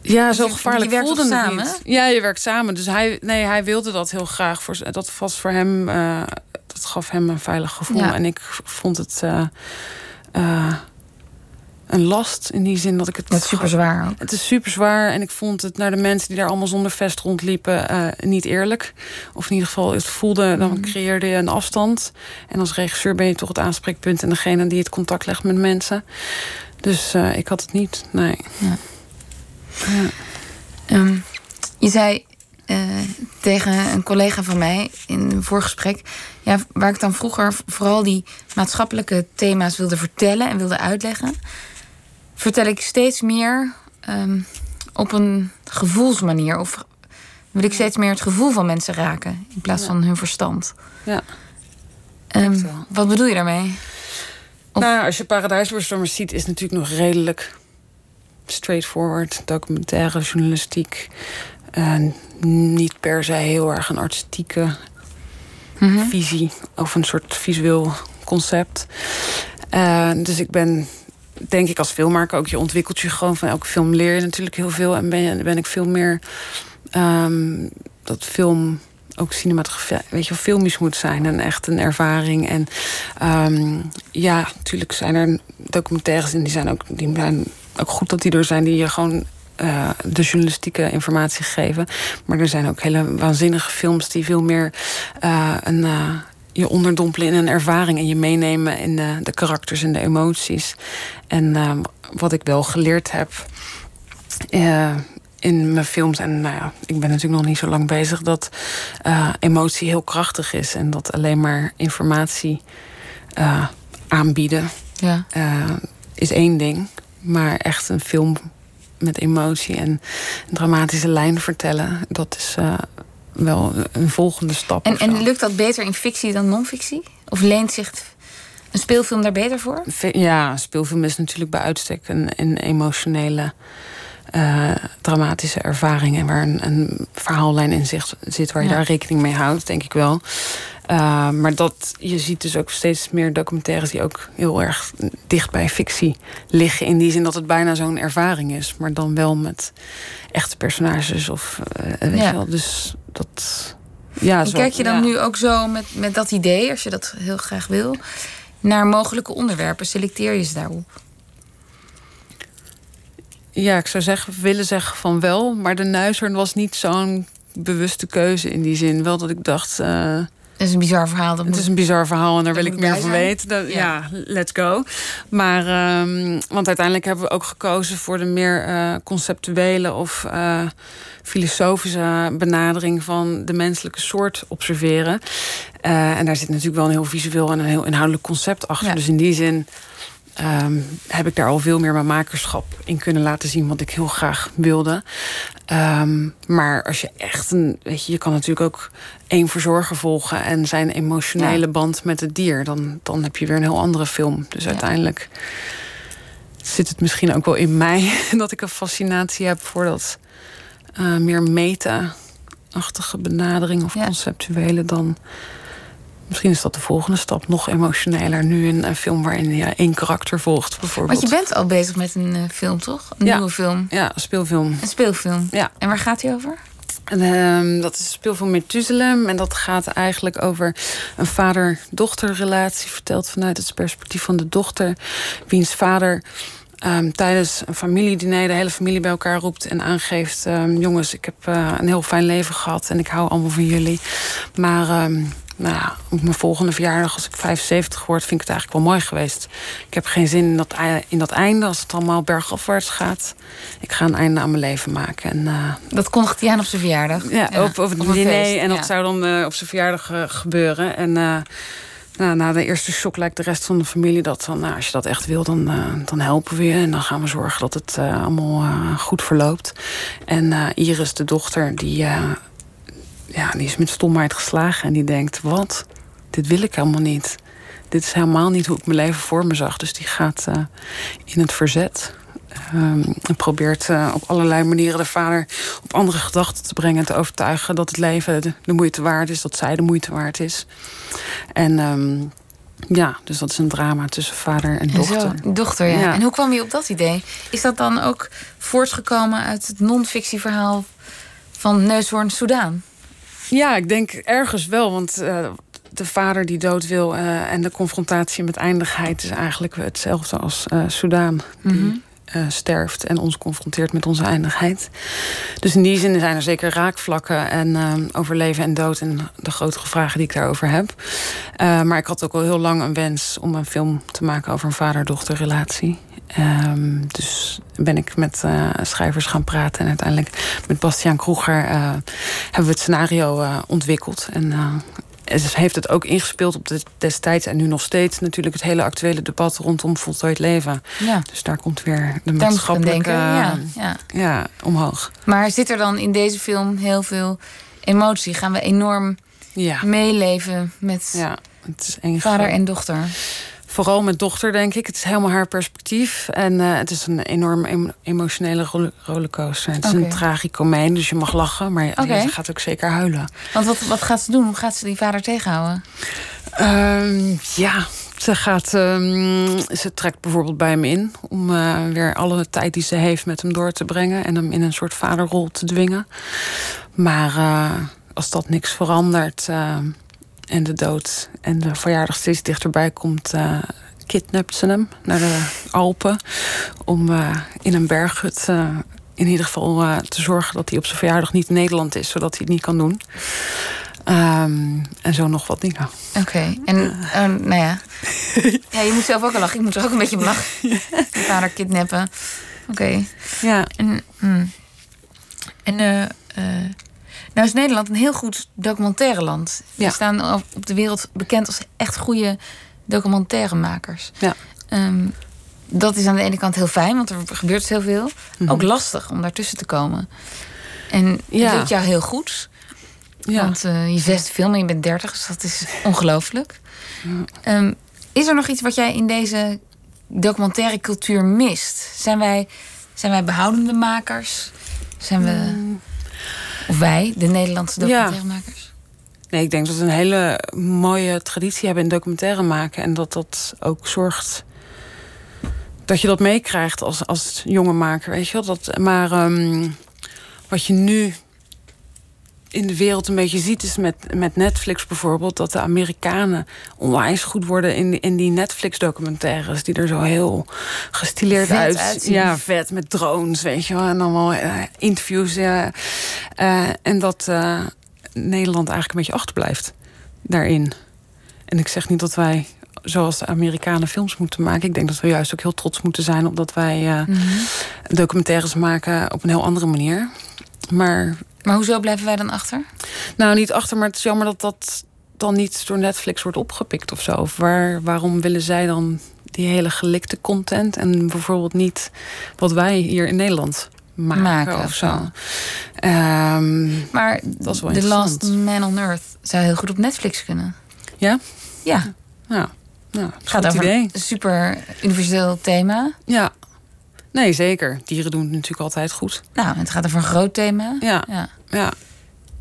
[SPEAKER 5] Ja, zo gevaarlijk
[SPEAKER 4] je
[SPEAKER 5] voelde het
[SPEAKER 4] samen?
[SPEAKER 5] niet. Ja, je werkt samen. Dus hij, nee, hij wilde dat heel graag. Voor, dat was voor hem... dat gaf hem een veilig gevoel.
[SPEAKER 4] Ja.
[SPEAKER 5] En ik vond het een last in die zin dat ik het.
[SPEAKER 4] Het is super zwaar ook.
[SPEAKER 5] Het is super zwaar en ik vond het naar de mensen die daar allemaal zonder vest rondliepen uh, niet eerlijk. Of in ieder geval, het voelde, dan creëerde je een afstand. En als regisseur ben je toch het aanspreekpunt en degene die het contact legt met mensen. Dus uh, ik had het niet, nee.
[SPEAKER 4] Ja. Ja. Um, je zei uh, tegen een collega van mij in een voorgesprek. Ja, waar ik dan vroeger vooral die maatschappelijke thema's wilde vertellen en wilde uitleggen vertel ik steeds meer um, op een gevoelsmanier. Of wil ik steeds meer het gevoel van mensen raken in plaats ja. van hun verstand.
[SPEAKER 5] Ja.
[SPEAKER 4] Um, wat bedoel je daarmee?
[SPEAKER 5] Of... Nou, als je Paradijsbestormers ziet, is het natuurlijk nog redelijk straightforward, documentaire journalistiek. Uh, niet per se heel erg een artistieke
[SPEAKER 4] mm -hmm.
[SPEAKER 5] visie of een soort visueel concept. Uh, dus ik ben denk ik als filmmaker ook, je ontwikkelt je gewoon van elke film leer je natuurlijk heel veel. En ben, ben ik veel meer um, dat film ook cinematografie, weet je, filmisch moet zijn en echt een ervaring. En ehm, ja, natuurlijk zijn er documentaires en die zijn ook, die zijn ook goed dat die er zijn die je gewoon uh, de journalistieke informatie geven. Maar er zijn ook hele waanzinnige films die veel meer uh, een, uh, je onderdompelen in een ervaring en je meenemen in de, de karakters en de emoties. En wat ik wel geleerd heb in mijn films, en nou ja, ik ben natuurlijk nog niet zo lang bezig, dat emotie heel krachtig is en dat alleen maar informatie aanbieden ja. is één ding. Maar echt een film met emotie en een dramatische lijn vertellen, dat is wel een volgende stap.
[SPEAKER 4] En, en lukt dat beter in fictie dan non-fictie? Of leent zich een speelfilm daar beter voor?
[SPEAKER 5] Ja, een speelfilm is natuurlijk bij uitstek een, een emotionele. Uh, dramatische ervaring en waar een, een verhaallijn in zich zit waar je daar rekening mee houdt, denk ik wel. Uh, maar dat, je ziet dus ook steeds meer documentaires die ook heel erg dicht bij fictie liggen. In die zin dat het bijna zo'n ervaring is. Maar dan wel met echte personages. Of, uh, weet ja. je wel, dus dat...
[SPEAKER 4] Ja, zo, kijk je dan ja. nu ook zo met, met dat idee, als je dat heel graag wil, naar mogelijke onderwerpen? Selecteer je ze daarop?
[SPEAKER 5] Ja, ik zou zeggen, willen zeggen van wel. Maar de Nuizern was niet zo'n bewuste keuze in die zin. Wel dat ik dacht. Uh,
[SPEAKER 4] het is een bizar verhaal. Dat
[SPEAKER 5] het is een bizar verhaal en daar wil ik meer van weten. Dat, ja. ja. let's go. Maar, um, want uiteindelijk hebben we ook gekozen voor de meer uh, conceptuele of uh, filosofische benadering van de menselijke soort observeren. Uh, en daar zit natuurlijk wel een heel visueel en een heel inhoudelijk concept achter. Ja. Dus in die zin Um, heb ik daar al veel meer mijn makerschap in kunnen laten zien, wat ik heel graag wilde. Um, maar als je echt een. Weet je, je kan natuurlijk ook één verzorger volgen en zijn emotionele ja. band met het dier. Dan, dan heb je weer een heel andere film. Dus ja. uiteindelijk zit het misschien ook wel in mij dat ik een fascinatie heb voor dat uh, meer meta-achtige benadering of ja. conceptuele dan Misschien is dat de volgende stap, nog emotioneler. Nu in een film waarin je één karakter volgt, bijvoorbeeld.
[SPEAKER 4] Want je bent al bezig met een uh, film, toch? Een
[SPEAKER 5] ja.
[SPEAKER 4] nieuwe film.
[SPEAKER 5] Ja, een speelfilm.
[SPEAKER 4] Een speelfilm.
[SPEAKER 5] Ja.
[SPEAKER 4] En waar gaat die over?
[SPEAKER 5] En, uh, dat is een speelfilm Methuselem. En dat gaat eigenlijk over een vader-dochterrelatie. Verteld vanuit het perspectief van de dochter. Wiens vader um, tijdens een familiediner de hele familie bij elkaar roept en aangeeft: um, Jongens, ik heb uh, een heel fijn leven gehad en ik hou allemaal van jullie. Maar um, nou ja, op mijn volgende verjaardag, als ik 75 word, vind ik het eigenlijk wel mooi geweest. Ik heb geen zin in dat, in dat einde, als het allemaal bergafwaarts gaat. Ik ga een einde aan mijn leven maken. En, uh,
[SPEAKER 4] dat kondigt hij aan op zijn verjaardag?
[SPEAKER 5] Ja, ja. op, op het op diner. En dat ja. zou dan uh, op zijn verjaardag uh, gebeuren. En nou, na de eerste shock lijkt de rest van de familie dat dan, nou, als je dat echt wil, dan, dan helpen we je. En dan gaan we zorgen dat het allemaal goed verloopt. En Iris, de dochter, die ja, die is met stomheid geslagen en die denkt: wat? Dit wil ik helemaal niet. Dit is helemaal niet hoe ik mijn leven voor me zag. Dus die gaat uh, in het verzet. Um, en probeert uh, op allerlei manieren de vader op andere gedachten te brengen en te overtuigen dat het leven de, de moeite waard is, dat zij de moeite waard is. En um, ja, dus dat is een drama tussen vader en dochter.
[SPEAKER 4] Zo, dochter, ja. ja. En hoe kwam je op dat idee? Is dat dan ook voortgekomen uit het non-fictieverhaal van Neushoorn Soudaan?
[SPEAKER 5] Ja, ik denk ergens wel. Want uh, de vader die dood wil uh, en de confrontatie met eindigheid is eigenlijk hetzelfde als uh, Soudaan. Die mm -hmm. sterft en ons confronteert met onze eindigheid. Dus in die zin zijn er zeker raakvlakken en over leven en dood en de grotere vragen die ik daarover heb. maar ik had ook al heel lang een wens om een film te maken over een vader-dochter relatie. Um, dus ben ik met uh, schrijvers gaan praten. En uiteindelijk met Bastiaan Kroeger uh, hebben we het scenario uh, ontwikkeld. En het heeft het ook ingespeeld op de destijds en nu nog steeds natuurlijk het hele actuele debat rondom voltooid leven.
[SPEAKER 4] Ja.
[SPEAKER 5] Dus daar komt weer de maatschappelijke
[SPEAKER 4] ja, ja.
[SPEAKER 5] ja, omhoog.
[SPEAKER 4] Maar zit er dan in deze film heel veel emotie? Gaan we enorm
[SPEAKER 5] ja.
[SPEAKER 4] meeleven met
[SPEAKER 5] ja, het is
[SPEAKER 4] vader en dochter?
[SPEAKER 5] Vooral met dochter, denk ik. Het is helemaal haar perspectief. En uh, het is een enorm em emotionele rollercoaster. Het is okay. een tragicomeen, dus je mag lachen. Maar okay. je gaat ook zeker huilen.
[SPEAKER 4] Want wat, wat gaat ze doen? Hoe gaat ze die vader tegenhouden?
[SPEAKER 5] Um, ja, ze, gaat, um, ze trekt bijvoorbeeld bij hem in... om uh, weer alle tijd die ze heeft met hem door te brengen... en hem in een soort vaderrol te dwingen. Maar... Uh, als dat niks verandert uh, en de dood en de verjaardag steeds dichterbij komt, uh, kidnapt ze hem naar de Alpen om uh, in een berghut in ieder geval te zorgen dat hij op zijn verjaardag niet in Nederland is, zodat hij het niet kan doen. Um, en zo nog wat dingen.
[SPEAKER 4] Oké, en uh, nou ja. ja, je moet zelf ook al lachen. Ik moet er ook een beetje lachen. Je vader kidnappen. Oké.
[SPEAKER 5] Ja.
[SPEAKER 4] En, hmm. en uh, uh, nou is Nederland een heel goed documentaire land. We staan op de wereld bekend als echt goede documentairemakers.
[SPEAKER 5] Ja.
[SPEAKER 4] Um, dat is aan de ene kant heel fijn, want er gebeurt heel veel. Mm -hmm. Ook lastig om daartussen te komen. En ja. het lukt jou heel goed.
[SPEAKER 5] Ja.
[SPEAKER 4] Want uh, je zesde film en je bent dertig, dus dat is ongelooflijk. Ja. Um, is er nog iets wat jij in deze documentaire cultuur mist? Zijn wij, zijn wij behoudende makers? Zijn we. Mm. Of wij, de Nederlandse documentairemakers?
[SPEAKER 5] Nee, ik denk dat we een hele mooie traditie hebben in documentaire maken. En dat dat ook zorgt dat je dat meekrijgt als, als jonge maker. Weet je wel? Dat, maar um, wat je nu in de wereld een beetje ziet, is met, met Netflix bijvoorbeeld, dat de Amerikanen onwijs goed worden in, in die Netflix-documentaires, die er zo heel gestileerd
[SPEAKER 4] vet
[SPEAKER 5] uit.
[SPEAKER 4] Uitzien.
[SPEAKER 5] Ja, vet met drones, weet je wel. En allemaal uh, interviews. Uh, en dat uh, Nederland eigenlijk een beetje achterblijft daarin. En ik zeg niet dat wij zoals de Amerikanen films moeten maken. Ik denk dat we juist ook heel trots moeten zijn op dat wij mm -hmm. documentaires maken op een heel andere manier. Maar
[SPEAKER 4] maar hoezo blijven wij dan achter?
[SPEAKER 5] Nou, niet achter, maar het is jammer dat dat dan niet door Netflix wordt opgepikt of zo. Of waar, waarom willen zij dan die hele gelikte content en bijvoorbeeld niet wat wij hier in Nederland maken,
[SPEAKER 4] maken
[SPEAKER 5] of zo. Um,
[SPEAKER 4] maar
[SPEAKER 5] dat is wel
[SPEAKER 4] The Last Man on Earth zou heel goed op Netflix kunnen.
[SPEAKER 5] Ja?
[SPEAKER 4] Ja.
[SPEAKER 5] Ja. Nou,
[SPEAKER 4] het gaat over
[SPEAKER 5] idee.
[SPEAKER 4] een super universeel thema.
[SPEAKER 5] Ja. Nee, zeker. Dieren doen het natuurlijk altijd goed.
[SPEAKER 4] Nou, het gaat over een groot thema.
[SPEAKER 5] Ja.
[SPEAKER 4] ja.
[SPEAKER 5] ja.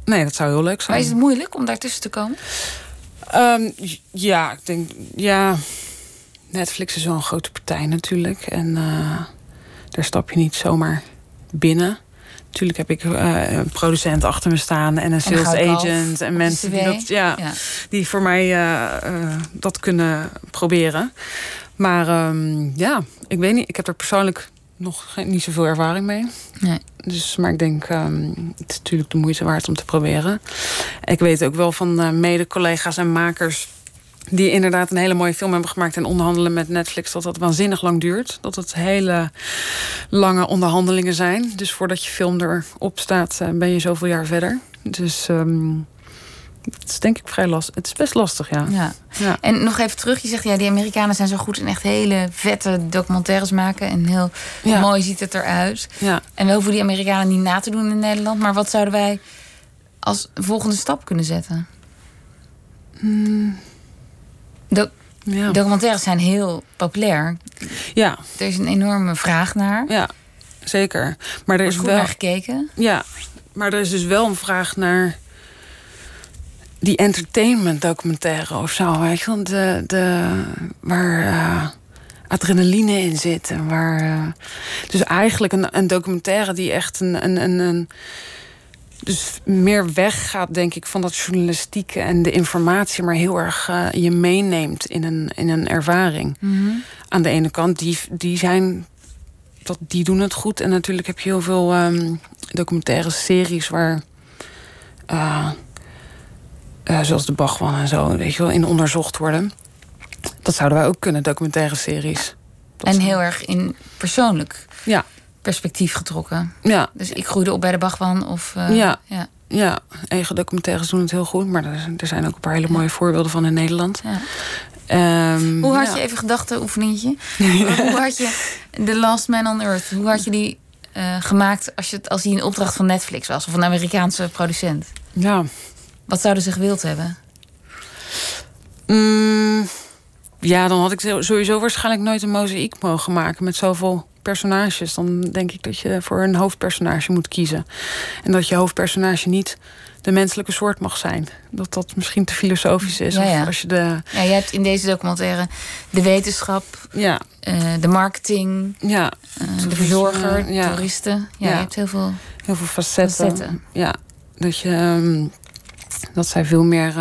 [SPEAKER 5] Nee, dat zou heel leuk zijn.
[SPEAKER 4] Maar is het moeilijk om daartussen te komen?
[SPEAKER 5] Um, ja, ik denk... Ja, Netflix is wel een grote partij natuurlijk. En uh, daar stap je niet zomaar binnen. Natuurlijk heb ik uh, een producent achter me staan en een sales
[SPEAKER 4] en
[SPEAKER 5] agent en mensen die dat, ja, ja, die voor mij uh, dat kunnen proberen. Maar um, ja, ik weet niet. Ik heb er persoonlijk nog geen, niet zoveel ervaring mee.
[SPEAKER 4] Nee.
[SPEAKER 5] Dus, maar ik denk, um, het is natuurlijk de moeite waard om te proberen. Ik weet ook wel van uh, mede-collega's en makers die inderdaad een hele mooie film hebben gemaakt en onderhandelen met Netflix, dat dat waanzinnig lang duurt. Dat het hele lange onderhandelingen zijn. Dus voordat je film erop staat, uh, ben je zoveel jaar verder. Dus um, het is denk ik vrij lastig. Het is best lastig, ja.
[SPEAKER 4] ja.
[SPEAKER 5] ja.
[SPEAKER 4] En nog even terug, je zegt ja, die Amerikanen zijn zo goed in echt hele vette documentaires maken. En heel
[SPEAKER 5] ja.
[SPEAKER 4] mooi ziet het eruit.
[SPEAKER 5] Ja.
[SPEAKER 4] En we hoeven die Amerikanen niet na te doen in Nederland. Maar wat zouden wij als volgende stap kunnen zetten?
[SPEAKER 5] Mm.
[SPEAKER 4] Do
[SPEAKER 5] ja.
[SPEAKER 4] Documentaires zijn heel populair.
[SPEAKER 5] Ja.
[SPEAKER 4] Er is een enorme vraag naar.
[SPEAKER 5] Ja, zeker. Maar er is
[SPEAKER 4] goed
[SPEAKER 5] wel
[SPEAKER 4] naar gekeken.
[SPEAKER 5] Ja, maar er is dus wel een vraag naar die entertainment documentaire of zo. Weet je? De, de, waar uh, adrenaline in zit. En waar, uh, dus eigenlijk een, een documentaire die echt een, een, een, een dus meer weggaat, denk ik, van dat journalistieke en de informatie, maar heel erg uh, je meeneemt in een, in een ervaring.
[SPEAKER 4] Mm -hmm.
[SPEAKER 5] Aan de ene kant, die, die zijn. Dat, die doen het goed. En natuurlijk heb je heel veel um, documentaire series waar. Uh, uh, zoals de Bachman en zo, weet je wel, in onderzocht worden. Dat zouden wij ook kunnen, documentaire series. Dat
[SPEAKER 4] en heel erg in persoonlijk
[SPEAKER 5] ja.
[SPEAKER 4] perspectief getrokken.
[SPEAKER 5] Ja.
[SPEAKER 4] Dus ik groeide op bij de Bachman of... Uh,
[SPEAKER 5] ja.
[SPEAKER 4] ja.
[SPEAKER 5] Ja, eigen documentaires doen het heel goed. Maar er, zijn ook een paar hele mooie ja. voorbeelden van in Nederland.
[SPEAKER 4] Ja.
[SPEAKER 5] Um,
[SPEAKER 4] hoe had
[SPEAKER 5] ja.
[SPEAKER 4] je, even gedachtenoefeningetje... hoe had je The Last Man on Earth... hoe had je die uh, gemaakt als, je, als die een opdracht van Netflix was... of een Amerikaanse producent?
[SPEAKER 5] Ja.
[SPEAKER 4] Wat zouden ze gewild hebben?
[SPEAKER 5] Mm, ja, dan had ik sowieso waarschijnlijk nooit een mozaïek mogen maken met zoveel personages. Dan denk ik dat je voor een hoofdpersonage moet kiezen. En dat je hoofdpersonage niet de menselijke soort mag zijn. Dat dat misschien te filosofisch is.
[SPEAKER 4] Ja, ja.
[SPEAKER 5] Of als je de...
[SPEAKER 4] ja, je hebt in deze documentaire de wetenschap,
[SPEAKER 5] ja.
[SPEAKER 4] uh, de marketing,
[SPEAKER 5] ja.
[SPEAKER 4] uh, de verzorger,
[SPEAKER 5] ja.
[SPEAKER 4] toeristen. Ja,
[SPEAKER 5] ja,
[SPEAKER 4] je hebt heel veel,
[SPEAKER 5] heel veel facetten.
[SPEAKER 4] facetten.
[SPEAKER 5] Ja, dat je. Um, Dat zij veel meer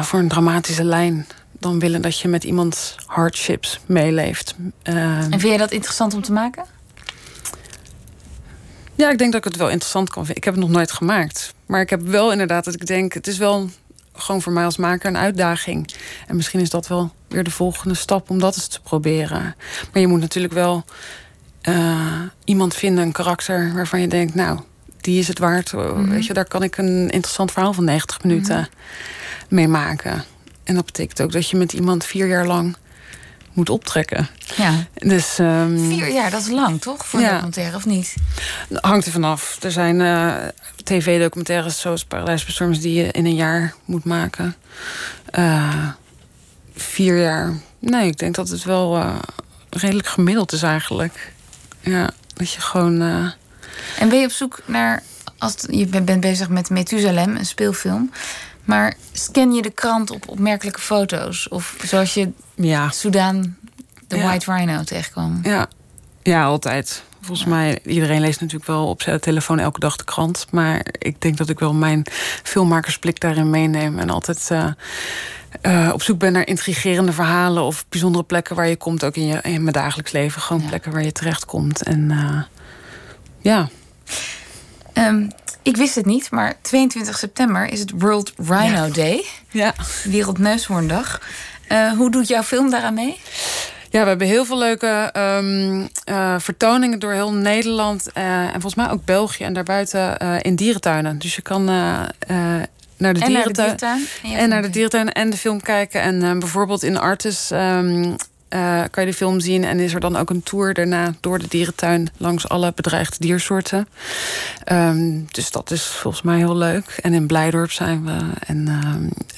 [SPEAKER 5] voor een dramatische lijn dan willen dat je met iemand hardships meeleeft.
[SPEAKER 4] en vind je dat interessant om te maken?
[SPEAKER 5] Ja, ik denk dat ik het wel interessant kan vinden. Ik heb het nog nooit gemaakt. Maar ik heb wel inderdaad dat ik denk, het is wel gewoon voor mij als maker een uitdaging. En misschien is dat wel weer de volgende stap om dat eens te proberen. Maar je moet natuurlijk wel uh, iemand vinden, een karakter waarvan je denkt, nou, die is het waard. Mm Weet je, daar kan ik een interessant verhaal van 90 minuten mm mee maken. En dat betekent ook dat je met iemand vier jaar lang moet optrekken.
[SPEAKER 4] Ja.
[SPEAKER 5] Dus, um,
[SPEAKER 4] Vier jaar, dat is lang toch? Voor een documentaire, of niet?
[SPEAKER 5] Hangt er vanaf. Er zijn uh, tv-documentaires zoals Paradijsbestormers die je in een jaar moet maken. Uh, vier jaar. Nee, ik denk dat het wel uh, redelijk gemiddeld is eigenlijk. Ja, dat je gewoon.
[SPEAKER 4] En ben je op zoek naar. Als je bent bezig met Methusalem, een speelfilm. Maar scan je de krant op opmerkelijke foto's? Of zoals je ja. Soudaan de White Rhino tegenkwam?
[SPEAKER 5] Ja. ja, altijd. Volgens mij, iedereen leest natuurlijk wel op zijn telefoon elke dag de krant. Maar ik denk dat ik wel mijn filmmakersblik daarin meeneem. En altijd uh, uh, op zoek ben naar intrigerende verhalen of bijzondere plekken waar je komt. Ook in je, in mijn dagelijks leven. Gewoon plekken waar je terechtkomt. En uh, ja.
[SPEAKER 4] Um, ik wist het niet, maar 22 september is het World Rhino Day.
[SPEAKER 5] Ja.
[SPEAKER 4] Wereldneushoorndag. Uh, hoe doet jouw film daaraan mee?
[SPEAKER 5] Ja, we hebben heel veel leuke um, uh, vertoningen door heel Nederland. Uh, en volgens mij ook België en daarbuiten in dierentuinen. Dus je kan naar de
[SPEAKER 4] en dierentuin.
[SPEAKER 5] En, naar de dierentuin en de film kijken. En bijvoorbeeld in Artis um, uh, kan je de film zien. En is er dan ook een tour daarna door de dierentuin langs alle bedreigde diersoorten. Um, dus dat is volgens mij heel leuk. En in Blijdorp zijn we. En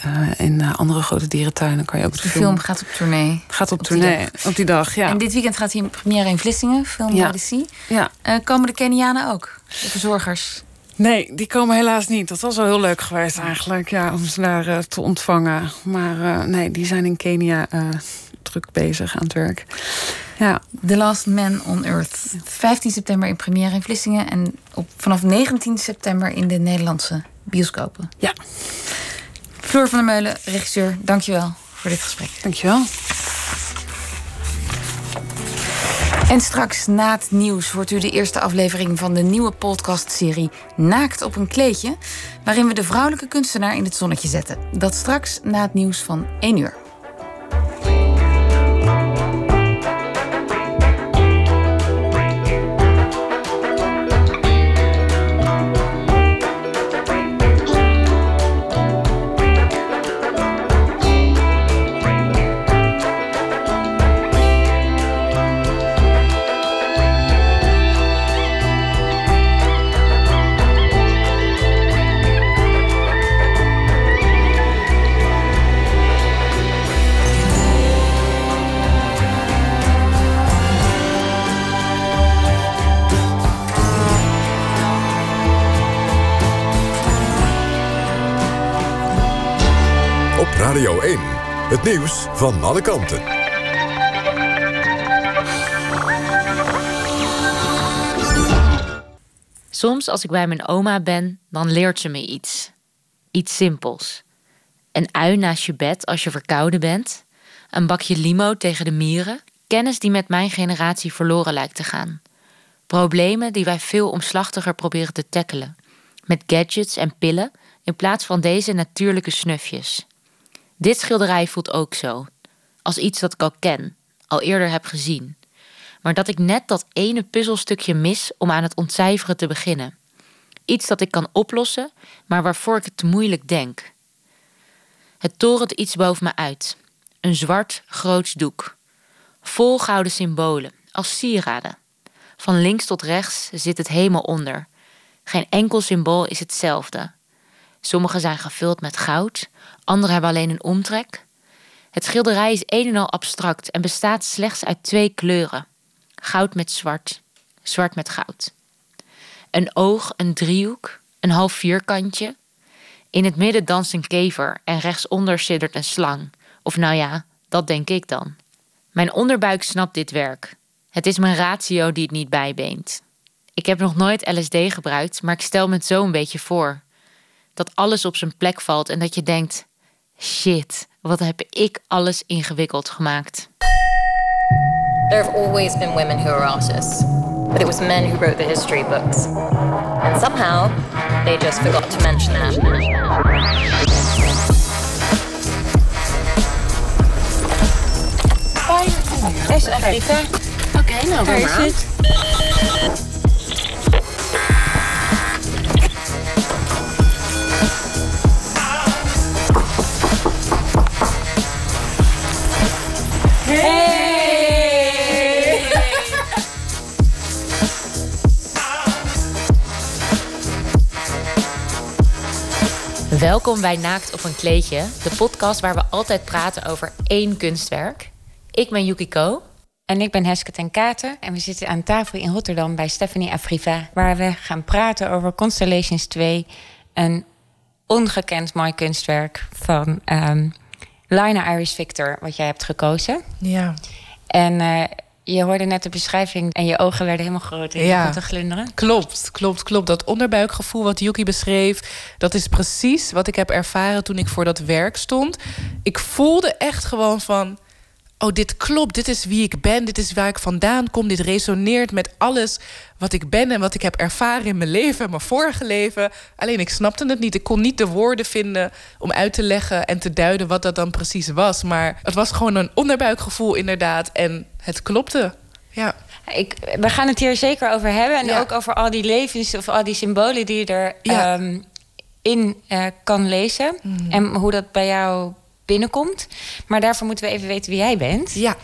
[SPEAKER 5] uh, in andere grote dierentuinen kan je ook de,
[SPEAKER 4] de film... gaat op tournee.
[SPEAKER 5] Gaat op, op tournee op die dag, ja.
[SPEAKER 4] En dit weekend gaat hij in première in Vlissingen, film ja. the
[SPEAKER 5] Ja.
[SPEAKER 4] komen de Kenianen ook? De verzorgers?
[SPEAKER 5] Nee, die komen helaas niet. Dat was wel heel leuk geweest eigenlijk, ja, om ze daar te ontvangen. Maar nee, die zijn in Kenia druk bezig aan het werk. Ja.
[SPEAKER 4] The Last Man on Earth. 15 september in première in Vlissingen. En op, vanaf 19 september in de Nederlandse bioscopen.
[SPEAKER 5] Ja.
[SPEAKER 4] Floor van der Meulen, regisseur, dankjewel voor dit gesprek.
[SPEAKER 5] Dankjewel.
[SPEAKER 4] En straks na het nieuws hoort u de eerste aflevering van de nieuwe podcastserie Naakt op een kleedje, waarin we de vrouwelijke kunstenaar in het zonnetje zetten. Dat straks na het nieuws van 1 uur.
[SPEAKER 2] Het nieuws van alle kanten.
[SPEAKER 6] Soms als ik bij mijn oma ben, dan leert ze me iets. Iets simpels. Een ui naast je bed als je verkouden bent. Een bakje limo tegen de mieren. Kennis die met mijn generatie verloren lijkt te gaan. Problemen die wij veel omslachtiger proberen te tackelen. Met gadgets en pillen in plaats van deze natuurlijke snufjes. Dit schilderij voelt ook zo. Als iets dat ik al ken, al eerder heb gezien. Maar dat ik net dat ene puzzelstukje mis om aan het ontcijferen te beginnen. Iets dat ik kan oplossen, maar waarvoor ik het te moeilijk denk. Het torent iets boven me uit. Een zwart, groots doek. Vol gouden symbolen, als sieraden. Van links tot rechts zit het hemel onder. Geen enkel symbool is hetzelfde. Sommige zijn gevuld met goud, andere hebben alleen een omtrek. Het schilderij is een en al abstract en bestaat slechts uit twee kleuren: goud met zwart, zwart met goud. Een oog, een driehoek, een half vierkantje. In het midden danst een kever en rechtsonder siddert een slang. Of nou ja, dat denk ik dan. Mijn onderbuik snapt dit werk. Het is mijn ratio die het niet bijbeent. Ik heb nog nooit LSD gebruikt, maar ik stel me het zo een beetje voor. Dat alles op zijn plek valt en dat je denkt: shit, wat heb ik alles ingewikkeld gemaakt.
[SPEAKER 7] There have always been women who are artists, but it was men who wrote the history books. And somehow, they just forgot to mention that.
[SPEAKER 8] Is Afrika? Oké, nou, waar is het?
[SPEAKER 6] Welkom bij Naakt op een kleedje, de podcast waar we altijd praten over één kunstwerk. Ik ben Yukiko.
[SPEAKER 8] En ik ben Heske ten Katen en we zitten aan tafel in Rotterdam bij Stephanie Afriva, waar we gaan praten over Constellations 2, een ongekend mooi kunstwerk van um, Lina Iris Victor, wat jij hebt gekozen.
[SPEAKER 9] Ja.
[SPEAKER 8] En uh, je hoorde net de beschrijving en je ogen werden helemaal groot en
[SPEAKER 9] ja.
[SPEAKER 8] je te glunderen.
[SPEAKER 9] Klopt, klopt, klopt. Dat onderbuikgevoel wat Yuki beschreef, dat is precies wat ik heb ervaren toen ik voor dat werk stond. Ik voelde echt gewoon van, oh dit klopt, dit is wie ik ben, dit is waar ik vandaan kom, dit resoneert met alles wat ik ben en wat ik heb ervaren in mijn leven en mijn vorige leven. Alleen ik snapte het niet. Ik kon niet de woorden vinden om uit te leggen en te duiden wat dat dan precies was. Maar het was gewoon een onderbuikgevoel inderdaad en het klopte. Ja.
[SPEAKER 8] Ik, we gaan het hier zeker over hebben. En ja. ook over al die levens of al die symbolen die je erin ja. um, in, uh, kan lezen. Mm. En hoe dat bij jou binnenkomt. Maar daarvoor moeten we even weten wie jij bent.
[SPEAKER 9] Ja.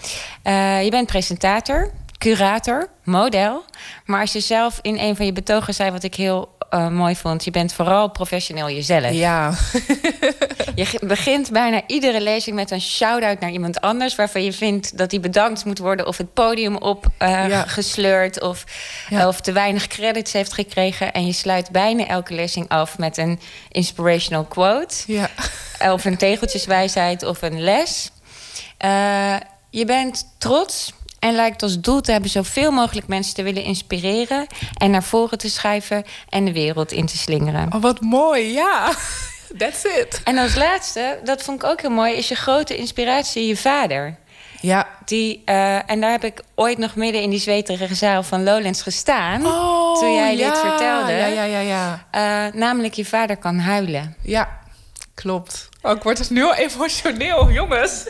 [SPEAKER 8] Uh, je bent presentator, curator, model. Maar als je zelf in een van je betogen zei wat ik heel uh, mooi vond... je bent vooral professioneel jezelf.
[SPEAKER 9] Ja.
[SPEAKER 8] je begint bijna iedere lezing met een shout-out naar iemand anders... waarvan je vindt dat die bedankt moet worden... of het podium op uh, ja. gesleurd... Of, ja. of te weinig credits heeft gekregen. En je sluit bijna elke lezing af met een inspirational quote.
[SPEAKER 9] Ja.
[SPEAKER 8] Of een tegeltjeswijsheid of een les. Uh, je bent trots en lijkt als doel te hebben zoveel mogelijk mensen te willen inspireren en naar voren te schuiven en de wereld in te slingeren.
[SPEAKER 9] Oh, wat mooi, ja. That's it.
[SPEAKER 8] En als laatste, dat vond ik ook heel mooi, is je grote inspiratie je vader.
[SPEAKER 9] Ja.
[SPEAKER 8] Die, uh, en daar heb ik ooit nog midden in die zweterige zaal van Lowlands gestaan.
[SPEAKER 9] Oh,
[SPEAKER 8] toen jij
[SPEAKER 9] ja.
[SPEAKER 8] dit vertelde.
[SPEAKER 9] Ja, ja, ja, ja.
[SPEAKER 8] Uh, namelijk, je vader kan huilen.
[SPEAKER 9] Ja, klopt. Oh, ik word dus nu al emotioneel, jongens.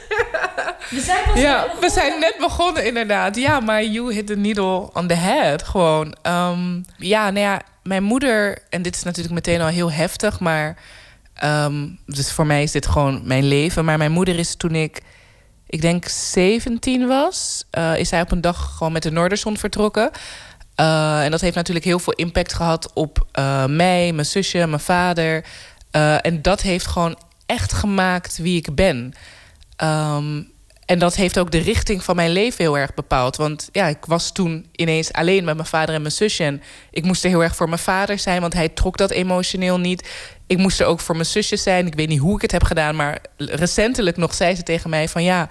[SPEAKER 8] We zijn, pas
[SPEAKER 9] ja, we zijn net begonnen, inderdaad. Ja, maar you hit the needle on the head, gewoon. Um, ja, nou ja, mijn moeder... en dit is natuurlijk meteen al heel heftig, maar... Um, dus voor mij is dit gewoon mijn leven. Maar mijn moeder is toen ik, ik denk 17 was... Uh, is zij op een dag gewoon met de Noorderzon vertrokken... Uh, en dat heeft natuurlijk heel veel impact gehad op uh, mij, mijn zusje, mijn vader. Uh, en dat heeft gewoon echt gemaakt wie ik ben. Um, en dat heeft ook de richting van mijn leven heel erg bepaald. Want ja, ik was toen ineens alleen met mijn vader en mijn zusje. En ik moest er heel erg voor mijn vader zijn, want hij trok dat emotioneel niet. Ik moest er ook voor mijn zusje zijn. Ik weet niet hoe ik het heb gedaan, maar recentelijk nog zei ze tegen mij van ja,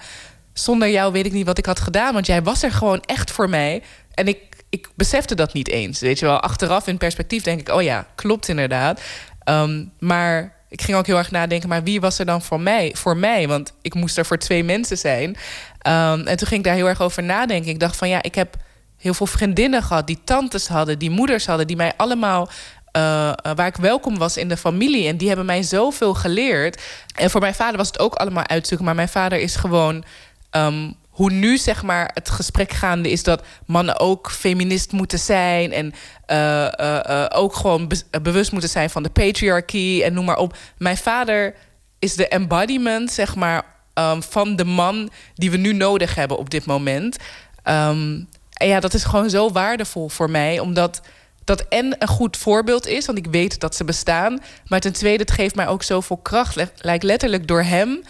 [SPEAKER 9] zonder jou weet ik niet wat ik had gedaan, want jij was er gewoon echt voor mij. En ik, ik besefte dat niet eens. Weet je wel, achteraf in perspectief denk ik, oh ja, klopt inderdaad. Um, maar ik ging ook heel erg nadenken, maar wie was er dan voor mij? Voor mij? Want ik moest er voor twee mensen zijn. Um, en toen ging ik daar heel erg over nadenken. Ik dacht van ja, ik heb heel veel vriendinnen gehad die tantes hadden, die moeders hadden, die mij allemaal. Uh, waar ik welkom was in de familie. En die hebben mij zoveel geleerd. En voor mijn vader was het ook allemaal uitzoeken. Maar mijn vader is gewoon. Um, hoe nu zeg maar het gesprek gaande is dat mannen ook feminist moeten zijn en uh, uh, uh, ook gewoon be bewust moeten zijn van de patriarchy en noem maar op. Mijn vader is de embodiment zeg maar um, van de man die we nu nodig hebben op dit moment. Um, en ja, dat is gewoon zo waardevol voor mij, omdat dat en een goed voorbeeld is, want ik weet dat ze bestaan. Maar ten tweede, het geeft mij ook zoveel kracht. Lijkt letterlijk door hem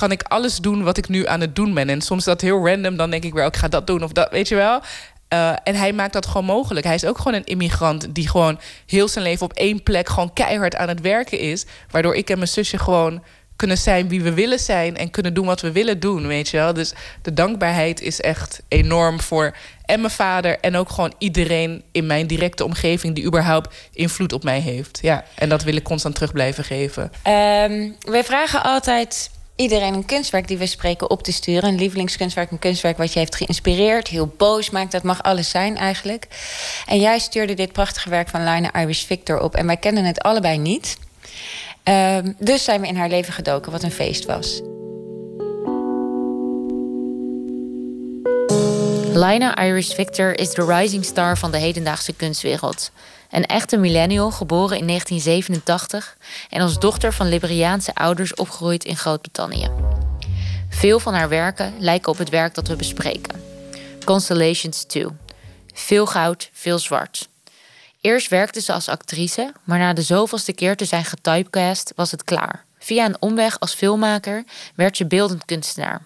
[SPEAKER 9] kan ik alles doen wat ik nu aan het doen ben. En soms dat heel random. Dan denk ik weer, ik ga dat doen of dat, weet je wel. Uh, en hij maakt dat gewoon mogelijk. Hij is ook gewoon een immigrant die gewoon heel zijn leven op één plek gewoon keihard aan het werken is. Waardoor ik en mijn zusje gewoon kunnen zijn wie we willen zijn en kunnen doen wat we willen doen, weet je wel. Dus de dankbaarheid is echt enorm voor en mijn vader en ook gewoon iedereen in mijn directe omgeving die überhaupt invloed op mij heeft. Ja, en dat wil ik constant terug blijven geven.
[SPEAKER 8] Um, wij vragen altijd iedereen een kunstwerk die we spreken op te sturen. Een lievelingskunstwerk, een kunstwerk wat je heeft geïnspireerd, heel boos maakt. Dat mag alles zijn eigenlijk. En jij stuurde dit prachtige werk van Lina Irish Victor op. En wij kenden het allebei niet. Um, dus zijn we in haar leven gedoken, wat een feest was.
[SPEAKER 6] Lina Irish Victor is de rising star van de hedendaagse kunstwereld. Een echte millennial, geboren in 1987 en als dochter van Liberiaanse ouders opgegroeid in Groot-Brittannië. Veel van haar werken lijken op het werk dat we bespreken. Constellations 2. Veel goud, veel zwart. Eerst werkte ze als actrice, maar na de zoveelste keer te zijn getypecast was het klaar. Via een omweg als filmmaker werd ze beeldend kunstenaar.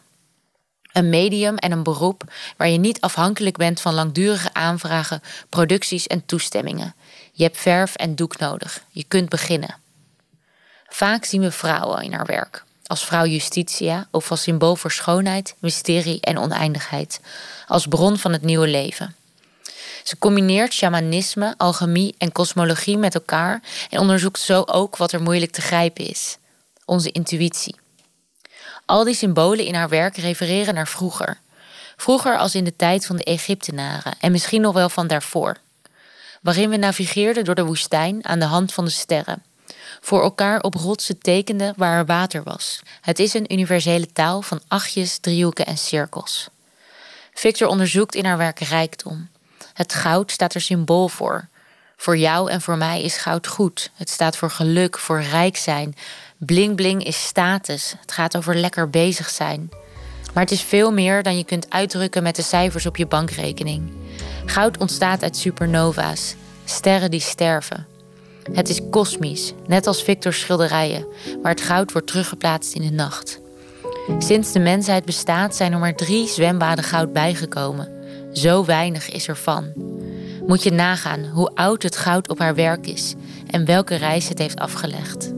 [SPEAKER 6] Een medium en een beroep waar je niet afhankelijk bent van langdurige aanvragen, producties en toestemmingen. Je hebt verf en doek nodig. Je kunt beginnen. Vaak zien we vrouwen in haar werk. Als vrouw Justitia of als symbool voor schoonheid, mysterie en oneindigheid. Als bron van het nieuwe leven. Ze combineert shamanisme, alchemie en kosmologie met elkaar en onderzoekt zo ook wat er moeilijk te grijpen is: onze intuïtie. Al die symbolen in haar werk refereren naar vroeger. Vroeger als in de tijd van de Egyptenaren en misschien nog wel van daarvoor. Waarin we navigeerden door de woestijn aan de hand van de sterren. Voor elkaar op rotsen tekenden waar er water was. Het is een universele taal van achtjes, driehoeken en cirkels. Victor onderzoekt in haar werk rijkdom. Het goud staat er symbool voor. Voor jou en voor mij is goud goed. Het staat voor geluk, voor rijk zijn, Bling bling is status. Het gaat over lekker bezig zijn. Maar het is veel meer dan je kunt uitdrukken met de cijfers op je bankrekening. Goud ontstaat uit supernova's, sterren die sterven. Het is kosmisch, net als Victor's schilderijen, waar het goud wordt teruggeplaatst in de nacht. Sinds de mensheid bestaat zijn er maar drie zwembaden goud bijgekomen. Zo weinig is er van. Moet je nagaan hoe oud het goud op haar werk is en welke reis het heeft afgelegd.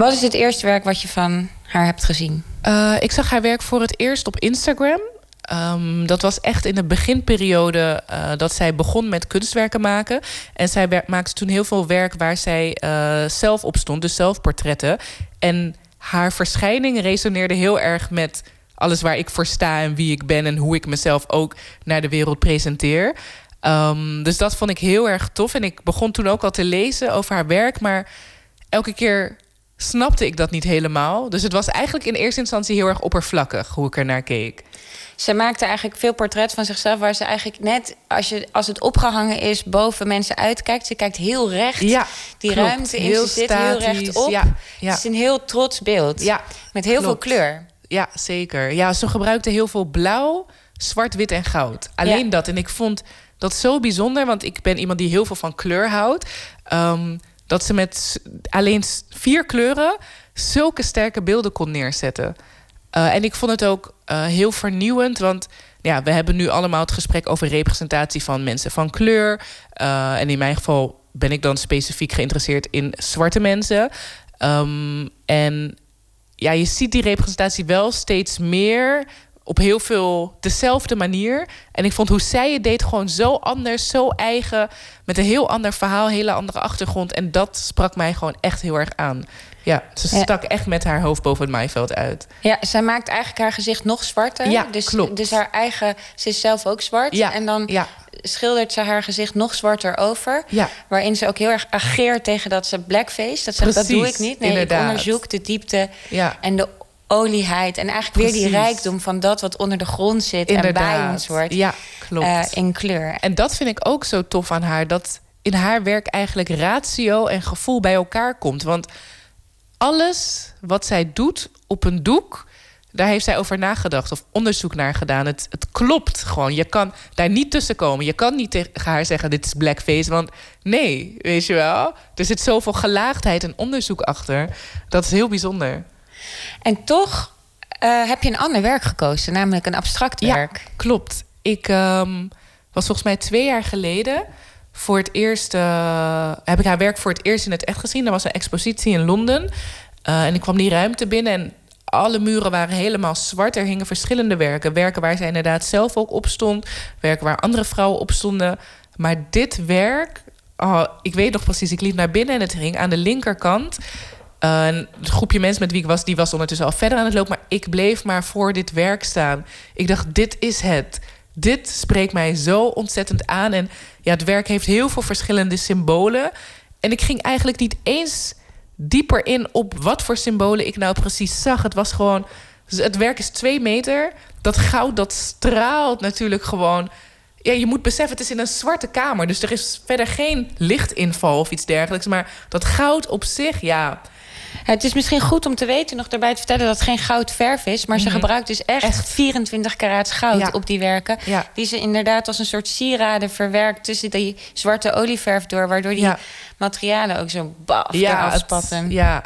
[SPEAKER 8] Wat is het eerste werk wat je van haar hebt gezien?
[SPEAKER 9] Uh, ik zag haar werk voor het eerst op Instagram. Um, dat was echt in de beginperiode uh, dat zij begon met kunstwerken maken. En zij maakte toen heel veel werk waar zij uh, zelf op stond, dus zelfportretten. En haar verschijning resoneerde heel erg met alles waar ik voor sta en wie ik ben en hoe ik mezelf ook naar de wereld presenteer. Um, dus dat vond ik heel erg tof. En ik begon toen ook al te lezen over haar werk, maar elke keer snapte ik dat niet helemaal. Dus het was eigenlijk in eerste instantie heel erg oppervlakkig hoe ik er naar keek.
[SPEAKER 8] Ze maakte eigenlijk veel portret van zichzelf... waar ze eigenlijk net, als, je, als het opgehangen is... boven mensen uitkijkt. Ze kijkt heel recht
[SPEAKER 9] ja,
[SPEAKER 8] die ruimte in. Heel ze zit heel recht op. Ja, Het is een heel trots beeld. Ja, met heel veel kleur.
[SPEAKER 9] Ja, zeker. Ja, ze gebruikte heel veel blauw, zwart, wit en goud. Alleen dat. En ik vond dat zo bijzonder... want ik ben iemand die heel veel van kleur houdt... Um, dat ze met alleen vier kleuren zulke sterke beelden kon neerzetten. Uh, en ik vond het ook uh, heel vernieuwend, want ja, we hebben nu allemaal het gesprek over representatie van mensen van kleur. Uh, en in mijn geval ben ik dan specifiek geïnteresseerd in zwarte mensen. Um, en ja, je ziet die representatie wel steeds meer op heel veel dezelfde manier. En ik vond hoe zij het deed gewoon zo anders, zo eigen. Met een heel ander verhaal, hele andere achtergrond. En dat sprak mij gewoon echt heel erg aan. Ja, ze stak echt met haar hoofd boven het maaiveld uit.
[SPEAKER 8] Ja, zij maakt eigenlijk haar gezicht nog zwarter.
[SPEAKER 9] Ja,
[SPEAKER 8] dus,
[SPEAKER 9] klopt.
[SPEAKER 8] Dus haar eigen, ze is zelf ook zwart.
[SPEAKER 9] Ja,
[SPEAKER 8] en dan
[SPEAKER 9] ja.
[SPEAKER 8] schildert ze haar gezicht nog zwarter over.
[SPEAKER 9] Ja.
[SPEAKER 8] Waarin ze ook heel erg ageert tegen dat ze blackface. Dat, zegt, dat doe ik niet. Nee,
[SPEAKER 9] inderdaad.
[SPEAKER 8] ik onderzoek de diepte
[SPEAKER 9] ja.
[SPEAKER 8] en de olieheid. En eigenlijk Precies. weer die rijkdom van dat wat onder de grond zit
[SPEAKER 9] Inderdaad.
[SPEAKER 8] en bij ons wordt.
[SPEAKER 9] Ja, klopt.
[SPEAKER 8] Uh, in kleur.
[SPEAKER 9] En dat vind ik ook zo tof aan haar. Dat in haar werk eigenlijk ratio en gevoel bij elkaar komt. Want alles wat zij doet op een doek. Daar heeft zij over nagedacht of onderzoek naar gedaan. Het, het klopt gewoon. Je kan daar niet tussen komen. Je kan niet tegen haar zeggen: dit is blackface. Want nee, weet je wel. Er zit zoveel gelaagdheid en onderzoek achter. Dat is heel bijzonder.
[SPEAKER 8] En toch uh, heb je een ander werk gekozen, namelijk een abstract werk.
[SPEAKER 9] Ja, klopt. Ik um, was volgens mij twee jaar geleden voor het eerst. Uh, heb ik haar werk voor het eerst in het echt gezien. Er was een expositie in Londen. Uh, en ik kwam die ruimte binnen en Alle muren waren helemaal zwart. Er hingen verschillende werken. Werken waar zij inderdaad zelf ook op stond. Werken waar andere vrouwen op stonden. Maar dit werk, oh, ik weet nog precies, ik liep naar binnen en het hing aan de linkerkant. Een groepje mensen met wie ik was, die was ondertussen al verder aan het lopen. Maar ik bleef maar voor dit werk staan. Ik dacht, dit is het. Dit spreekt mij zo ontzettend aan. En ja, het werk heeft heel veel verschillende symbolen. En ik ging eigenlijk niet eens dieper in op wat voor symbolen ik nou precies zag. Het was gewoon. Het werk is twee meter. Dat goud dat straalt natuurlijk gewoon. Ja, je moet beseffen, het is in een zwarte kamer. Dus er is verder geen lichtinval of iets dergelijks. Maar dat goud op zich, ja.
[SPEAKER 8] Het is misschien goed om te weten, nog daarbij te vertellen dat het geen goudverf is. Maar ze mhm. gebruikt dus echt, 24 karaats goud op die werken. Die ze inderdaad als een soort sieraden verwerkt tussen die zwarte olieverf door. Waardoor die materialen ook zo baf ja, afspatten.
[SPEAKER 9] ja,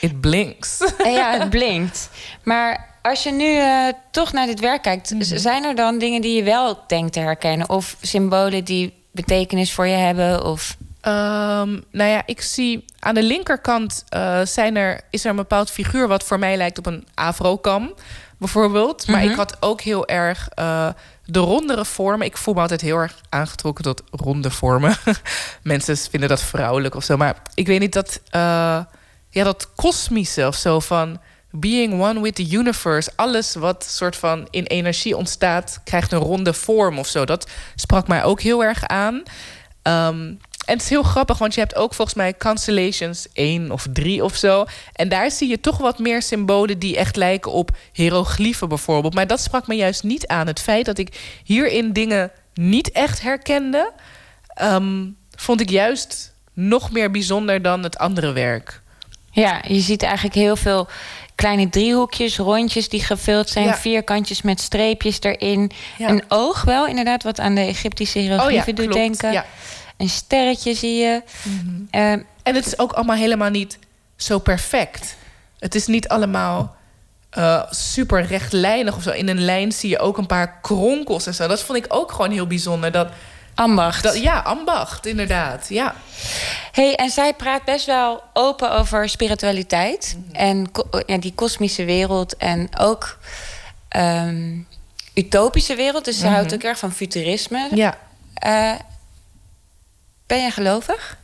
[SPEAKER 9] it blinks.
[SPEAKER 8] ja, het blinkt. Maar als je nu uh, toch naar dit werk kijkt, mhm. zijn er dan dingen die je wel denkt te herkennen? Of symbolen die betekenis voor je hebben? Of...
[SPEAKER 9] Um, nou ja, ik zie aan de linkerkant uh, zijn er, is er een bepaald figuur wat voor mij lijkt op een afro-kam, bijvoorbeeld. Maar ik mhm. had ook heel erg uh, de rondere vormen. Ik voel me altijd heel erg aangetrokken tot ronde vormen. Mensen vinden dat vrouwelijk of zo. Maar ik weet niet dat, uh, ja, dat kosmische of zo van being one with the universe. Alles wat soort van in energie ontstaat, krijgt een ronde vorm of zo. Dat sprak mij ook heel erg aan. Um, en het is heel grappig, want je hebt ook volgens mij Constellations 1 of 3 of zo. En daar zie je toch wat meer symbolen die echt lijken op hieroglyphen bijvoorbeeld. Maar dat sprak me juist niet aan. Het feit dat ik hierin dingen niet echt herkende, ehm, vond ik juist nog meer bijzonder dan het andere werk.
[SPEAKER 8] Ja, je ziet eigenlijk heel veel kleine driehoekjes, rondjes die gevuld zijn, vierkantjes met streepjes erin. Een oog wel, inderdaad, wat aan de Egyptische hieroglyphen oh ja, doet denken. Ja een sterretje zie je.
[SPEAKER 9] Mhm. Ehm, en het is ook allemaal helemaal niet zo perfect. Het is niet allemaal uh, super rechtlijnig of zo. In een lijn zie je ook een paar kronkels en zo. Dat vond ik ook gewoon heel bijzonder. Dat,
[SPEAKER 8] ambacht.
[SPEAKER 9] Dat, ja, ambacht, inderdaad. Ja.
[SPEAKER 8] hey, en zij praat best wel open over spiritualiteit. Mhm. En ja, die kosmische wereld. En ook um, utopische wereld. Dus ze houdt mhm. ook erg van futurisme.
[SPEAKER 9] Ja.
[SPEAKER 8] Uh, ben je gelovig?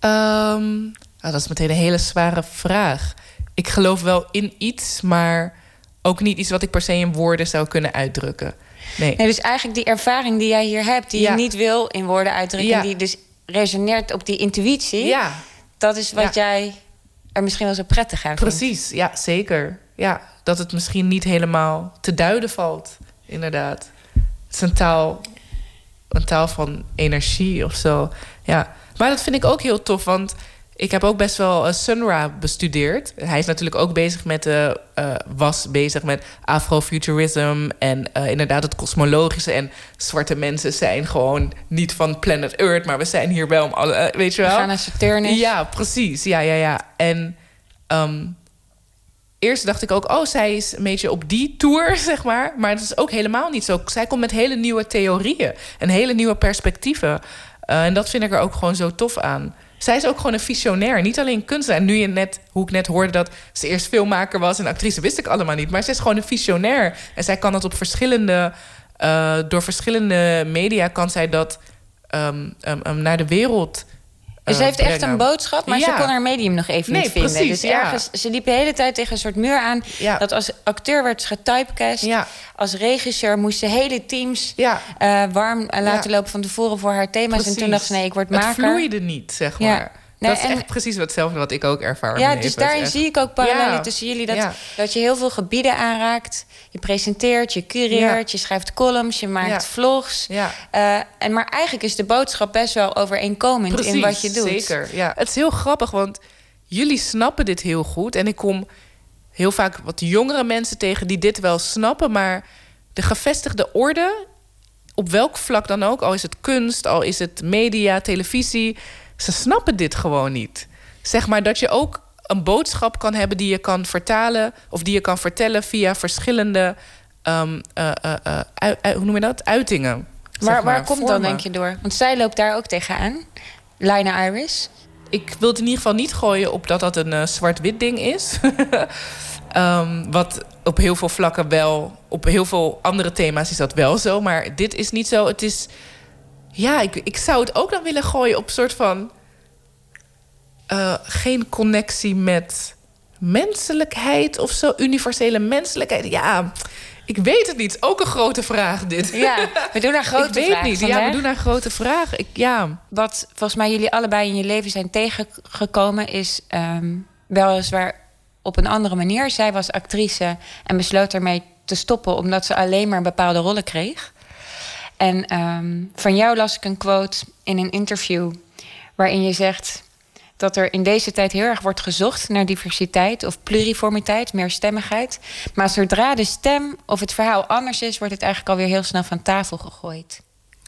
[SPEAKER 9] Um, dat is meteen een hele zware vraag. Ik geloof wel in iets, maar ook niet iets wat ik per se in woorden zou kunnen uitdrukken. Nee.
[SPEAKER 8] nee dus eigenlijk die ervaring die jij hier hebt, die je niet wil in woorden uitdrukken, die dus resoneert op die intuïtie.
[SPEAKER 9] Ja.
[SPEAKER 8] Dat is wat jij er misschien wel zo prettig aan
[SPEAKER 9] vindt. Precies, ja, zeker. Ja, dat het misschien niet helemaal te duiden valt, inderdaad. Het is een taal een taal van energie of zo. Ja. Maar dat vind ik ook heel tof, want ik heb ook best wel uh, Sunra bestudeerd. Hij is natuurlijk ook bezig met, uh, uh, was bezig met afrofuturism en inderdaad het kosmologische. En zwarte mensen zijn gewoon niet van planet Earth, maar we zijn hier wel om alle, weet je wel. We
[SPEAKER 8] gaan naar Saturnus.
[SPEAKER 9] Ja, precies. Ja, ja, ja. En um, eerst dacht ik ook, oh, zij is een beetje op die tour, zeg maar. Maar het is ook helemaal niet zo. Zij komt met hele nieuwe theorieën en hele nieuwe perspectieven. Uh, en dat vind ik er ook gewoon zo tof aan. Zij is ook gewoon een visionair, niet alleen kunstenaar. En nu je net, hoe ik net hoorde dat ze eerst filmmaker was en actrice, wist ik allemaal niet. Maar zij is gewoon een visionair. En zij kan dat op verschillende, uh, door verschillende media kan zij dat um, um, naar de wereld
[SPEAKER 8] dus ze heeft echt een boodschap, maar ze kon haar medium nog even niet vinden. Precies, dus ergens, ze liep de hele tijd tegen een soort muur aan. Dat als acteur werd ze getypecast. Als regisseur moest ze hele teams uh, warm laten lopen van tevoren voor haar thema's. En toen dacht ze, nee, ik word maker.
[SPEAKER 9] Het vloeide niet, zeg maar. Nee, dat is echt precies hetzelfde wat ik ook ervaar.
[SPEAKER 8] Ja, dus daarin zie ik ook parallellen tussen jullie. Dat, dat je heel veel gebieden aanraakt. Je presenteert, je cureert, je schrijft columns, je maakt vlogs. Ja. Uh, en, maar eigenlijk is de boodschap best wel overeenkomend precies, in wat je doet.
[SPEAKER 9] Zeker, ja. Het is heel grappig, want jullie snappen dit heel goed. En ik kom heel vaak wat jongere mensen tegen die dit wel snappen. Maar de gevestigde orde, op welk vlak dan ook... al is het kunst, al is het media, televisie ze snappen dit gewoon niet. Zeg maar dat je ook een boodschap kan hebben die je kan vertalen of die je kan vertellen via verschillende, um, uh, uh, hoe noem je dat? Uitingen.
[SPEAKER 8] Maar, waar komt dan denk je door? Want zij loopt daar ook tegenaan. Lina Iris.
[SPEAKER 9] Ik wil het in ieder geval niet gooien op dat dat een zwart-wit ding is. Ehm, wat op heel veel vlakken wel, op heel veel andere thema's is dat wel zo. Maar dit is niet zo. Het is, ja, ik, ik zou het ook dan willen gooien op een soort van. Uh, geen connectie met menselijkheid of zo. Universele menselijkheid. Ja, ik weet het niet. Ook een grote vraag, dit.
[SPEAKER 8] Ja, we doen naar grote
[SPEAKER 9] vragen. Ik weet niet. Ja, we doen naar grote vraag. Ik, ja.
[SPEAKER 8] Wat volgens mij jullie allebei in je leven zijn tegengekomen... is um, weliswaar op een andere manier. Zij was actrice en besloot ermee te stoppen... omdat ze alleen maar bepaalde rollen kreeg. En um, van jou las ik een quote in een interview... waarin je zegt dat er in deze tijd heel erg wordt gezocht naar diversiteit of pluriformiteit, meerstemmigheid. Maar zodra de stem of het verhaal anders is, wordt het eigenlijk alweer heel snel van tafel gegooid.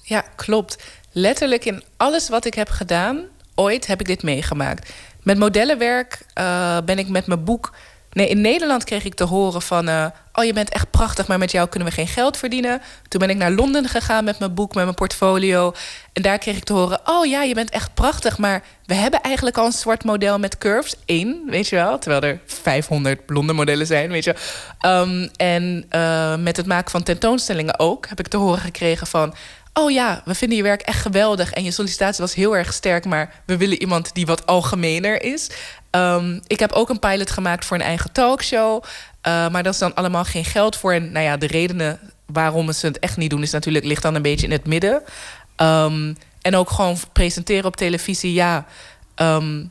[SPEAKER 9] Ja, klopt. Letterlijk in alles wat ik heb gedaan, ooit heb ik dit meegemaakt. Met modellenwerk uh, ben ik met mijn boek Nee, in Nederland kreeg ik te horen van... Uh, oh, je bent echt prachtig, maar met jou kunnen we geen geld verdienen. Toen ben ik naar Londen gegaan met mijn boek, met mijn portfolio. En daar kreeg ik te horen... oh ja, je bent echt prachtig, maar we hebben eigenlijk al een zwart model met curves. Eén, weet je wel. Terwijl er 500 blonde modellen zijn, weet je um, En uh, met het maken van tentoonstellingen ook... heb ik te horen gekregen van... Oh ja, we vinden je werk echt geweldig. En je sollicitatie was heel erg sterk, maar we willen iemand die wat algemener is. Um, ik heb ook een pilot gemaakt voor een eigen talkshow. Uh, maar dat is dan allemaal geen geld voor. En nou ja, de redenen waarom ze het echt niet doen, is natuurlijk ligt dan een beetje in het midden. Um, en ook gewoon presenteren op televisie, ja. Um,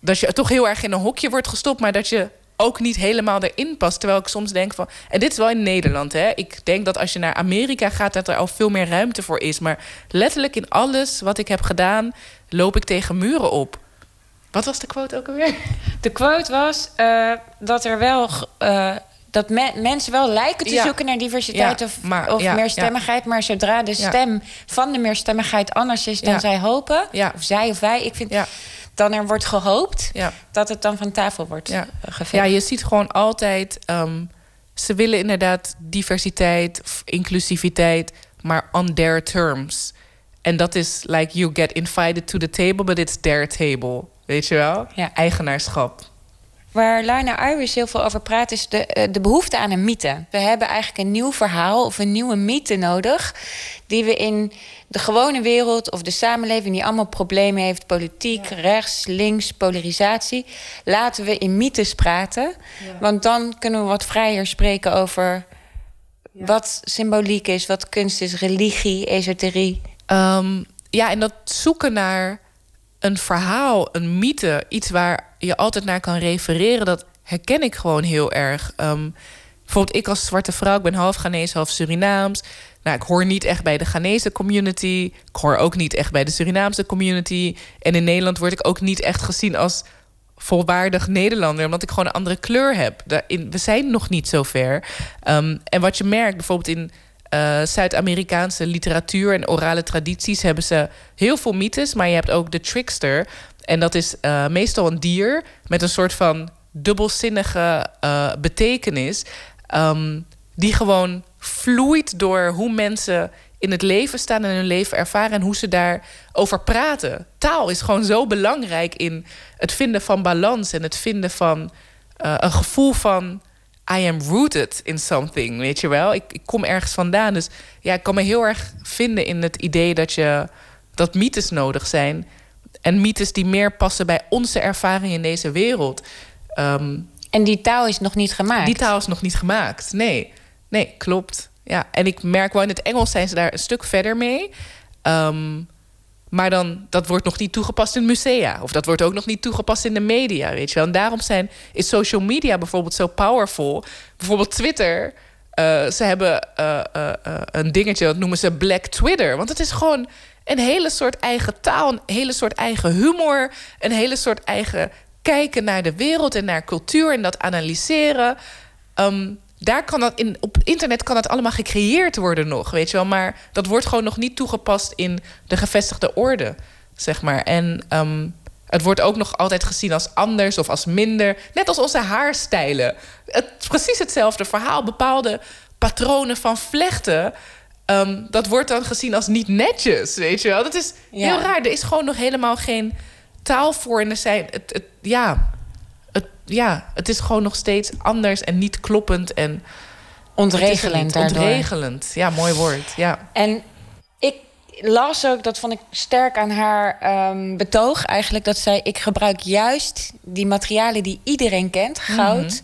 [SPEAKER 9] dat je toch heel erg in een hokje wordt gestopt, maar dat je ook niet helemaal erin past. Terwijl ik soms denk van. En dit is wel in Nederland, hè? Ik denk dat als je naar Amerika gaat, dat er al veel meer ruimte voor is. Maar letterlijk in alles wat ik heb gedaan, loop ik tegen muren op. Wat was de quote ook alweer?
[SPEAKER 8] De quote was uh, dat er wel. Uh, dat me mensen wel lijken te ja. zoeken naar diversiteit ja, of, maar, of ja, meerstemmigheid. Maar zodra de stem van de meerstemmigheid anders is dan zij hopen, of zij of wij, ik vind dan er wordt gehoopt dat het dan van tafel wordt ja.
[SPEAKER 9] Ja, je ziet gewoon altijd. Um, ze willen inderdaad diversiteit, inclusiviteit, maar on their terms. En dat is like you get invited to the table, but it's their table. Weet je wel? Ja. Eigenaarschap.
[SPEAKER 8] Waar Lana Iris heel veel over praat, is de, eh, de behoefte aan een mythe. We hebben eigenlijk een nieuw verhaal of een nieuwe mythe nodig. Die we in de gewone wereld of de samenleving, die allemaal problemen heeft: politiek, rechts, links, polarisatie. Laten we in mythes praten. Want dan kunnen we wat vrijer spreken over wat symboliek is, wat kunst is, religie, esoterie.
[SPEAKER 9] Um, ja, en dat zoeken naar een verhaal, een mythe, iets waar je altijd naar kan refereren, dat herken ik gewoon heel erg. Um, bijvoorbeeld ik als zwarte vrouw, ik ben half Ghanese, half Surinaams. Nou, ik hoor niet echt bij de Ghanese community. Ik hoor ook niet echt bij de Surinaamse community. En in Nederland word ik ook niet echt gezien als volwaardig Nederlander, omdat ik gewoon een andere kleur heb. we zijn nog niet zo ver. Um, en wat je merkt, bijvoorbeeld in uh, Zuid-Amerikaanse literatuur en orale tradities hebben ze heel veel mythes, maar je hebt ook de trickster. En dat is uh, meestal een dier met een soort van dubbelzinnige uh, betekenis. Um, die gewoon vloeit door hoe mensen in het leven staan en hun leven ervaren en hoe ze daarover praten. Taal is gewoon zo belangrijk in het vinden van balans en het vinden van een gevoel van I am rooted in something, weet je wel? Ik, ik, kom ergens vandaan. Dus ja, ik kan me heel erg vinden in het idee dat je dat mythes nodig zijn. En mythes die meer passen bij onze ervaring in deze wereld.
[SPEAKER 8] Ehm, en die taal is nog niet gemaakt.
[SPEAKER 9] Die taal is nog niet gemaakt. Nee, nee, klopt. Ja, en ik merk wel in het Engels zijn ze daar een stuk verder mee. Um, maar dan, dat wordt nog niet toegepast in musea. Of dat wordt ook nog niet toegepast in de media, weet je wel. En daarom zijn, is social media bijvoorbeeld zo powerful. Bijvoorbeeld Twitter. Uh, ze hebben uh, uh, een dingetje, dat noemen ze Black Twitter. Want het is gewoon een hele soort eigen taal, een hele soort eigen humor... een hele soort eigen kijken naar de wereld en naar cultuur... en dat analyseren. Um, daar kan dat in, op internet kan dat allemaal gecreëerd worden nog, weet je wel. Maar dat wordt gewoon nog niet toegepast in de gevestigde orde, zeg maar. En um, het wordt ook nog altijd gezien als anders of als minder. Net als onze haarstijlen. Het, precies hetzelfde verhaal. Bepaalde patronen van vlechten. Um, dat wordt dan gezien als niet netjes, weet je wel. Dat is heel raar. Er is gewoon nog helemaal geen taal voor. En er zijn, het, het, ja, ja, het is gewoon nog steeds anders en niet kloppend en
[SPEAKER 8] ontregelend.
[SPEAKER 9] Ontregelend, ja, mooi woord. Ja.
[SPEAKER 8] En ik las ook, dat vond ik sterk aan haar um, betoog eigenlijk, dat zij: ik gebruik juist die materialen die iedereen kent, goud, mhm.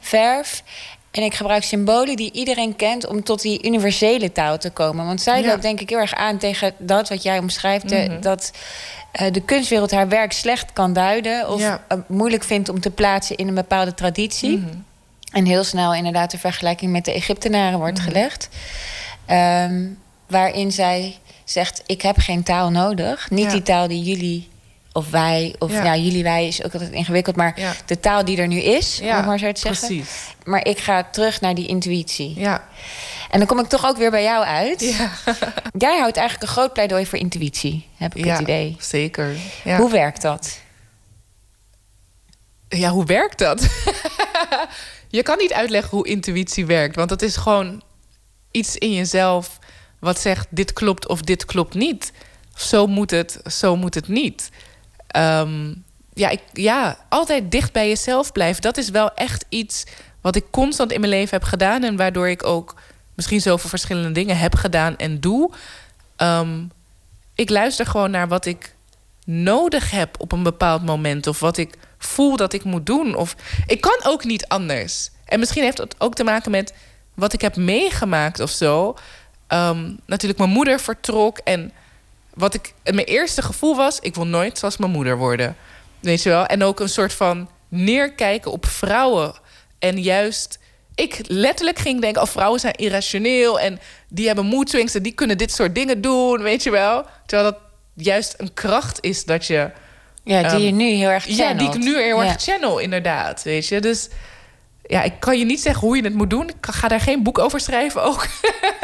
[SPEAKER 8] verf. En ik gebruik symbolen die iedereen kent om tot die universele taal te komen. Want zij loopt denk ik heel erg aan tegen dat wat jij omschrijft. Mhm. Dat de kunstwereld haar werk slecht kan duiden. Of ja. moeilijk vindt om te plaatsen in een bepaalde traditie. Mhm. En heel snel inderdaad de vergelijking met de Egyptenaren wordt mhm. gelegd. Um, waarin zij zegt: Ik heb geen taal nodig. Niet die taal die jullie of wij, of ja. jullie wij is ook altijd ingewikkeld, maar de taal die er nu is, ja, om maar zo te zeggen. Precies. Maar ik ga terug naar die intuïtie.
[SPEAKER 9] Ja.
[SPEAKER 8] En dan kom ik toch ook weer bij jou uit. Ja. Jij houdt eigenlijk een groot pleidooi voor intuïtie, heb ik het idee.
[SPEAKER 9] Zeker.
[SPEAKER 8] Hoe werkt dat?
[SPEAKER 9] Ja, hoe werkt dat? je kan niet uitleggen hoe intuïtie werkt, want dat is gewoon iets in jezelf wat zegt: dit klopt of dit klopt niet. Zo moet het, zo moet het niet. Ehm, ja, ik, ja, altijd dicht bij jezelf blijven. Dat is wel echt iets wat ik constant in mijn leven heb gedaan. En waardoor ik ook misschien zoveel verschillende dingen heb gedaan en doe. Ehm, ik luister gewoon naar wat ik nodig heb op een bepaald moment. Of wat ik voel dat ik moet doen. Of ik kan ook niet anders. En misschien heeft dat ook te maken met wat ik heb meegemaakt of zo. Um, natuurlijk, mijn moeder vertrok en wat ik, mijn eerste gevoel was, ik wil nooit zoals mijn moeder worden. Weet je wel? En ook een soort van neerkijken op vrouwen. En juist, ik letterlijk ging denken, oh, vrouwen zijn irrationeel en die hebben mood swings en die kunnen dit soort dingen doen, weet je wel? Terwijl dat juist een kracht is dat je.
[SPEAKER 8] Ja, die je ehm, nu heel erg channelt.
[SPEAKER 9] Ja, die ik nu heel erg channel, inderdaad. Weet je, dus ja, ik kan je niet zeggen hoe je het moet doen. Ik ga daar geen boek over schrijven ook.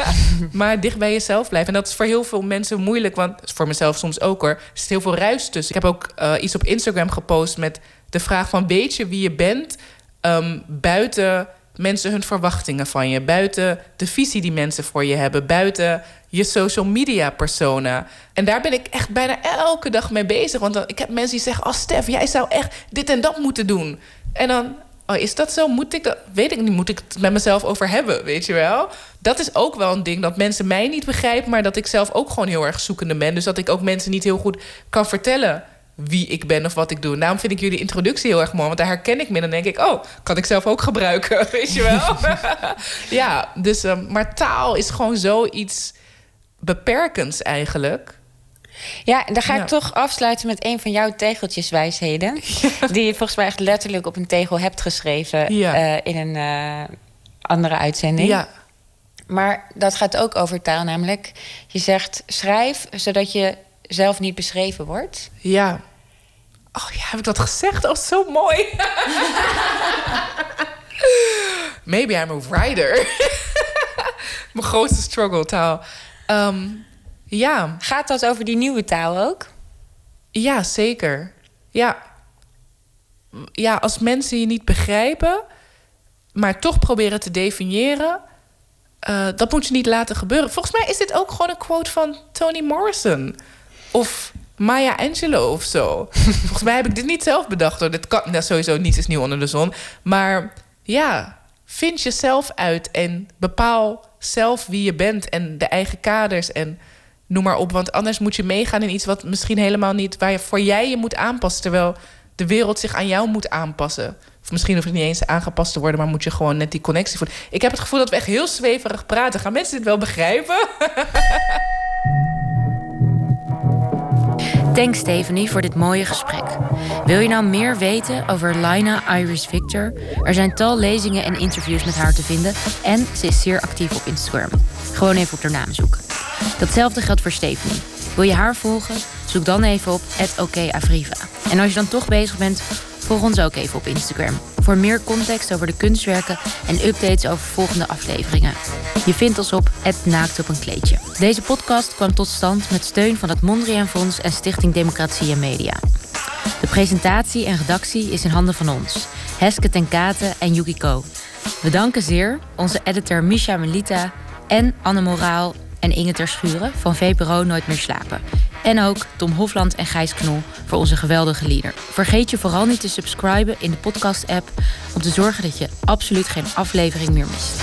[SPEAKER 9] maar dicht bij jezelf blijven. En dat is voor heel veel mensen moeilijk. Want voor mezelf soms ook hoor. Er zit heel veel ruis tussen. Ik heb ook uh, iets op Instagram gepost met de vraag van... weet je wie je bent um, buiten mensen hun verwachtingen van je? Buiten de visie die mensen voor je hebben? Buiten je social media persona? En daar ben ik echt bijna elke dag mee bezig. Want ik heb mensen die zeggen... oh Stef, jij zou echt dit en dat moeten doen. En dan oh, is dat zo? Moet ik dat? Weet ik niet. Moet ik het met mezelf over hebben? Weet je wel? Dat is ook wel een ding dat mensen mij niet begrijpen, maar dat ik zelf ook gewoon heel erg zoekende ben. Dus dat ik ook mensen niet heel goed kan vertellen wie ik ben of wat ik doe. Daarom vind ik jullie introductie heel erg mooi. Want daar herken ik me. Dan denk ik, oh, kan ik zelf ook gebruiken. Weet je wel? ja, dus, um, maar taal is gewoon zoiets beperkends eigenlijk.
[SPEAKER 8] Ja, dan ga ik toch afsluiten met een van jouw tegeltjeswijsheden. Die je volgens mij echt letterlijk op een tegel hebt geschreven eh, in een uh, andere uitzending.
[SPEAKER 9] Ja.
[SPEAKER 8] Maar dat gaat ook over taal, namelijk je zegt schrijf zodat je zelf niet beschreven wordt.
[SPEAKER 9] Ja. Oh ja, heb ik dat gezegd? Oh, zo mooi. Maybe I'm a writer. Mijn grootste struggle taal. Um, ja.
[SPEAKER 8] Gaat dat over die nieuwe taal ook?
[SPEAKER 9] Ja, zeker. Ja. Ja, als mensen je niet begrijpen, maar toch proberen te definiëren, uh, dat moet je niet laten gebeuren. Volgens mij is dit ook gewoon een quote van Toni Morrison. Of Maya Angelou of zo. Volgens mij heb ik dit niet zelf bedacht hoor. Dit kan nou, sowieso niets is nieuw onder de zon. Maar ja, vind jezelf uit en bepaal zelf wie je bent en de eigen kaders en noem maar op. Want anders moet je meegaan in iets wat misschien helemaal niet... waar voor jij je moet aanpassen... terwijl de wereld zich aan jou moet aanpassen. Of misschien hoeft het niet eens aangepast te worden... maar moet je gewoon net die connectie voelen. Ik heb het gevoel dat we echt heel zweverig praten. Gaan mensen dit wel begrijpen?
[SPEAKER 6] Thanks Stephanie voor dit mooie gesprek. Wil je nou meer weten over Lina Iris Victor? Er zijn tal lezingen en interviews met haar te vinden en ze is zeer actief op Instagram. Gewoon even op haar naam zoeken. Datzelfde geldt voor Stephanie. Wil je haar volgen? Zoek dan even op @okavriva. En als je dan toch bezig bent, volg ons ook even op Instagram voor meer context over de kunstwerken en updates over volgende afleveringen. Je vindt ons op Naakt op een kleedje. Deze podcast kwam tot stand met steun van het Mondriaan Fonds en Stichting Democratie en Media. De presentatie en redactie is in handen van ons, Heske ten Katen en Yukiko. We danken zeer onze editor Misha Melita en Anne Moraal en Inge Ter Schuren van VPRO Nooit meer slapen. En ook Tom Hofland en Gijs Knol voor onze geweldige lieder. Vergeet je vooral niet te subscriben in de podcast-app om te zorgen dat je absoluut geen aflevering meer mist.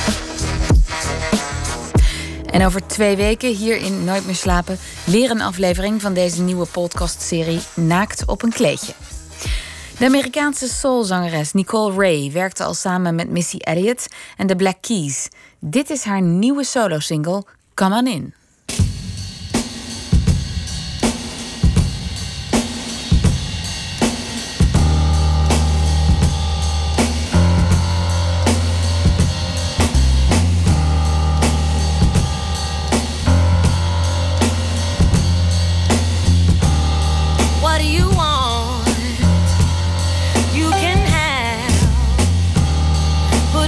[SPEAKER 4] En over twee weken hier in Nooit meer slapen weer een aflevering van deze nieuwe podcastserie Naakt op een kleedje. De Amerikaanse soulzangeres Nicole Ray werkte al samen met Missy Elliott en de Black Keys. Dit is haar nieuwe solo-single Come On In.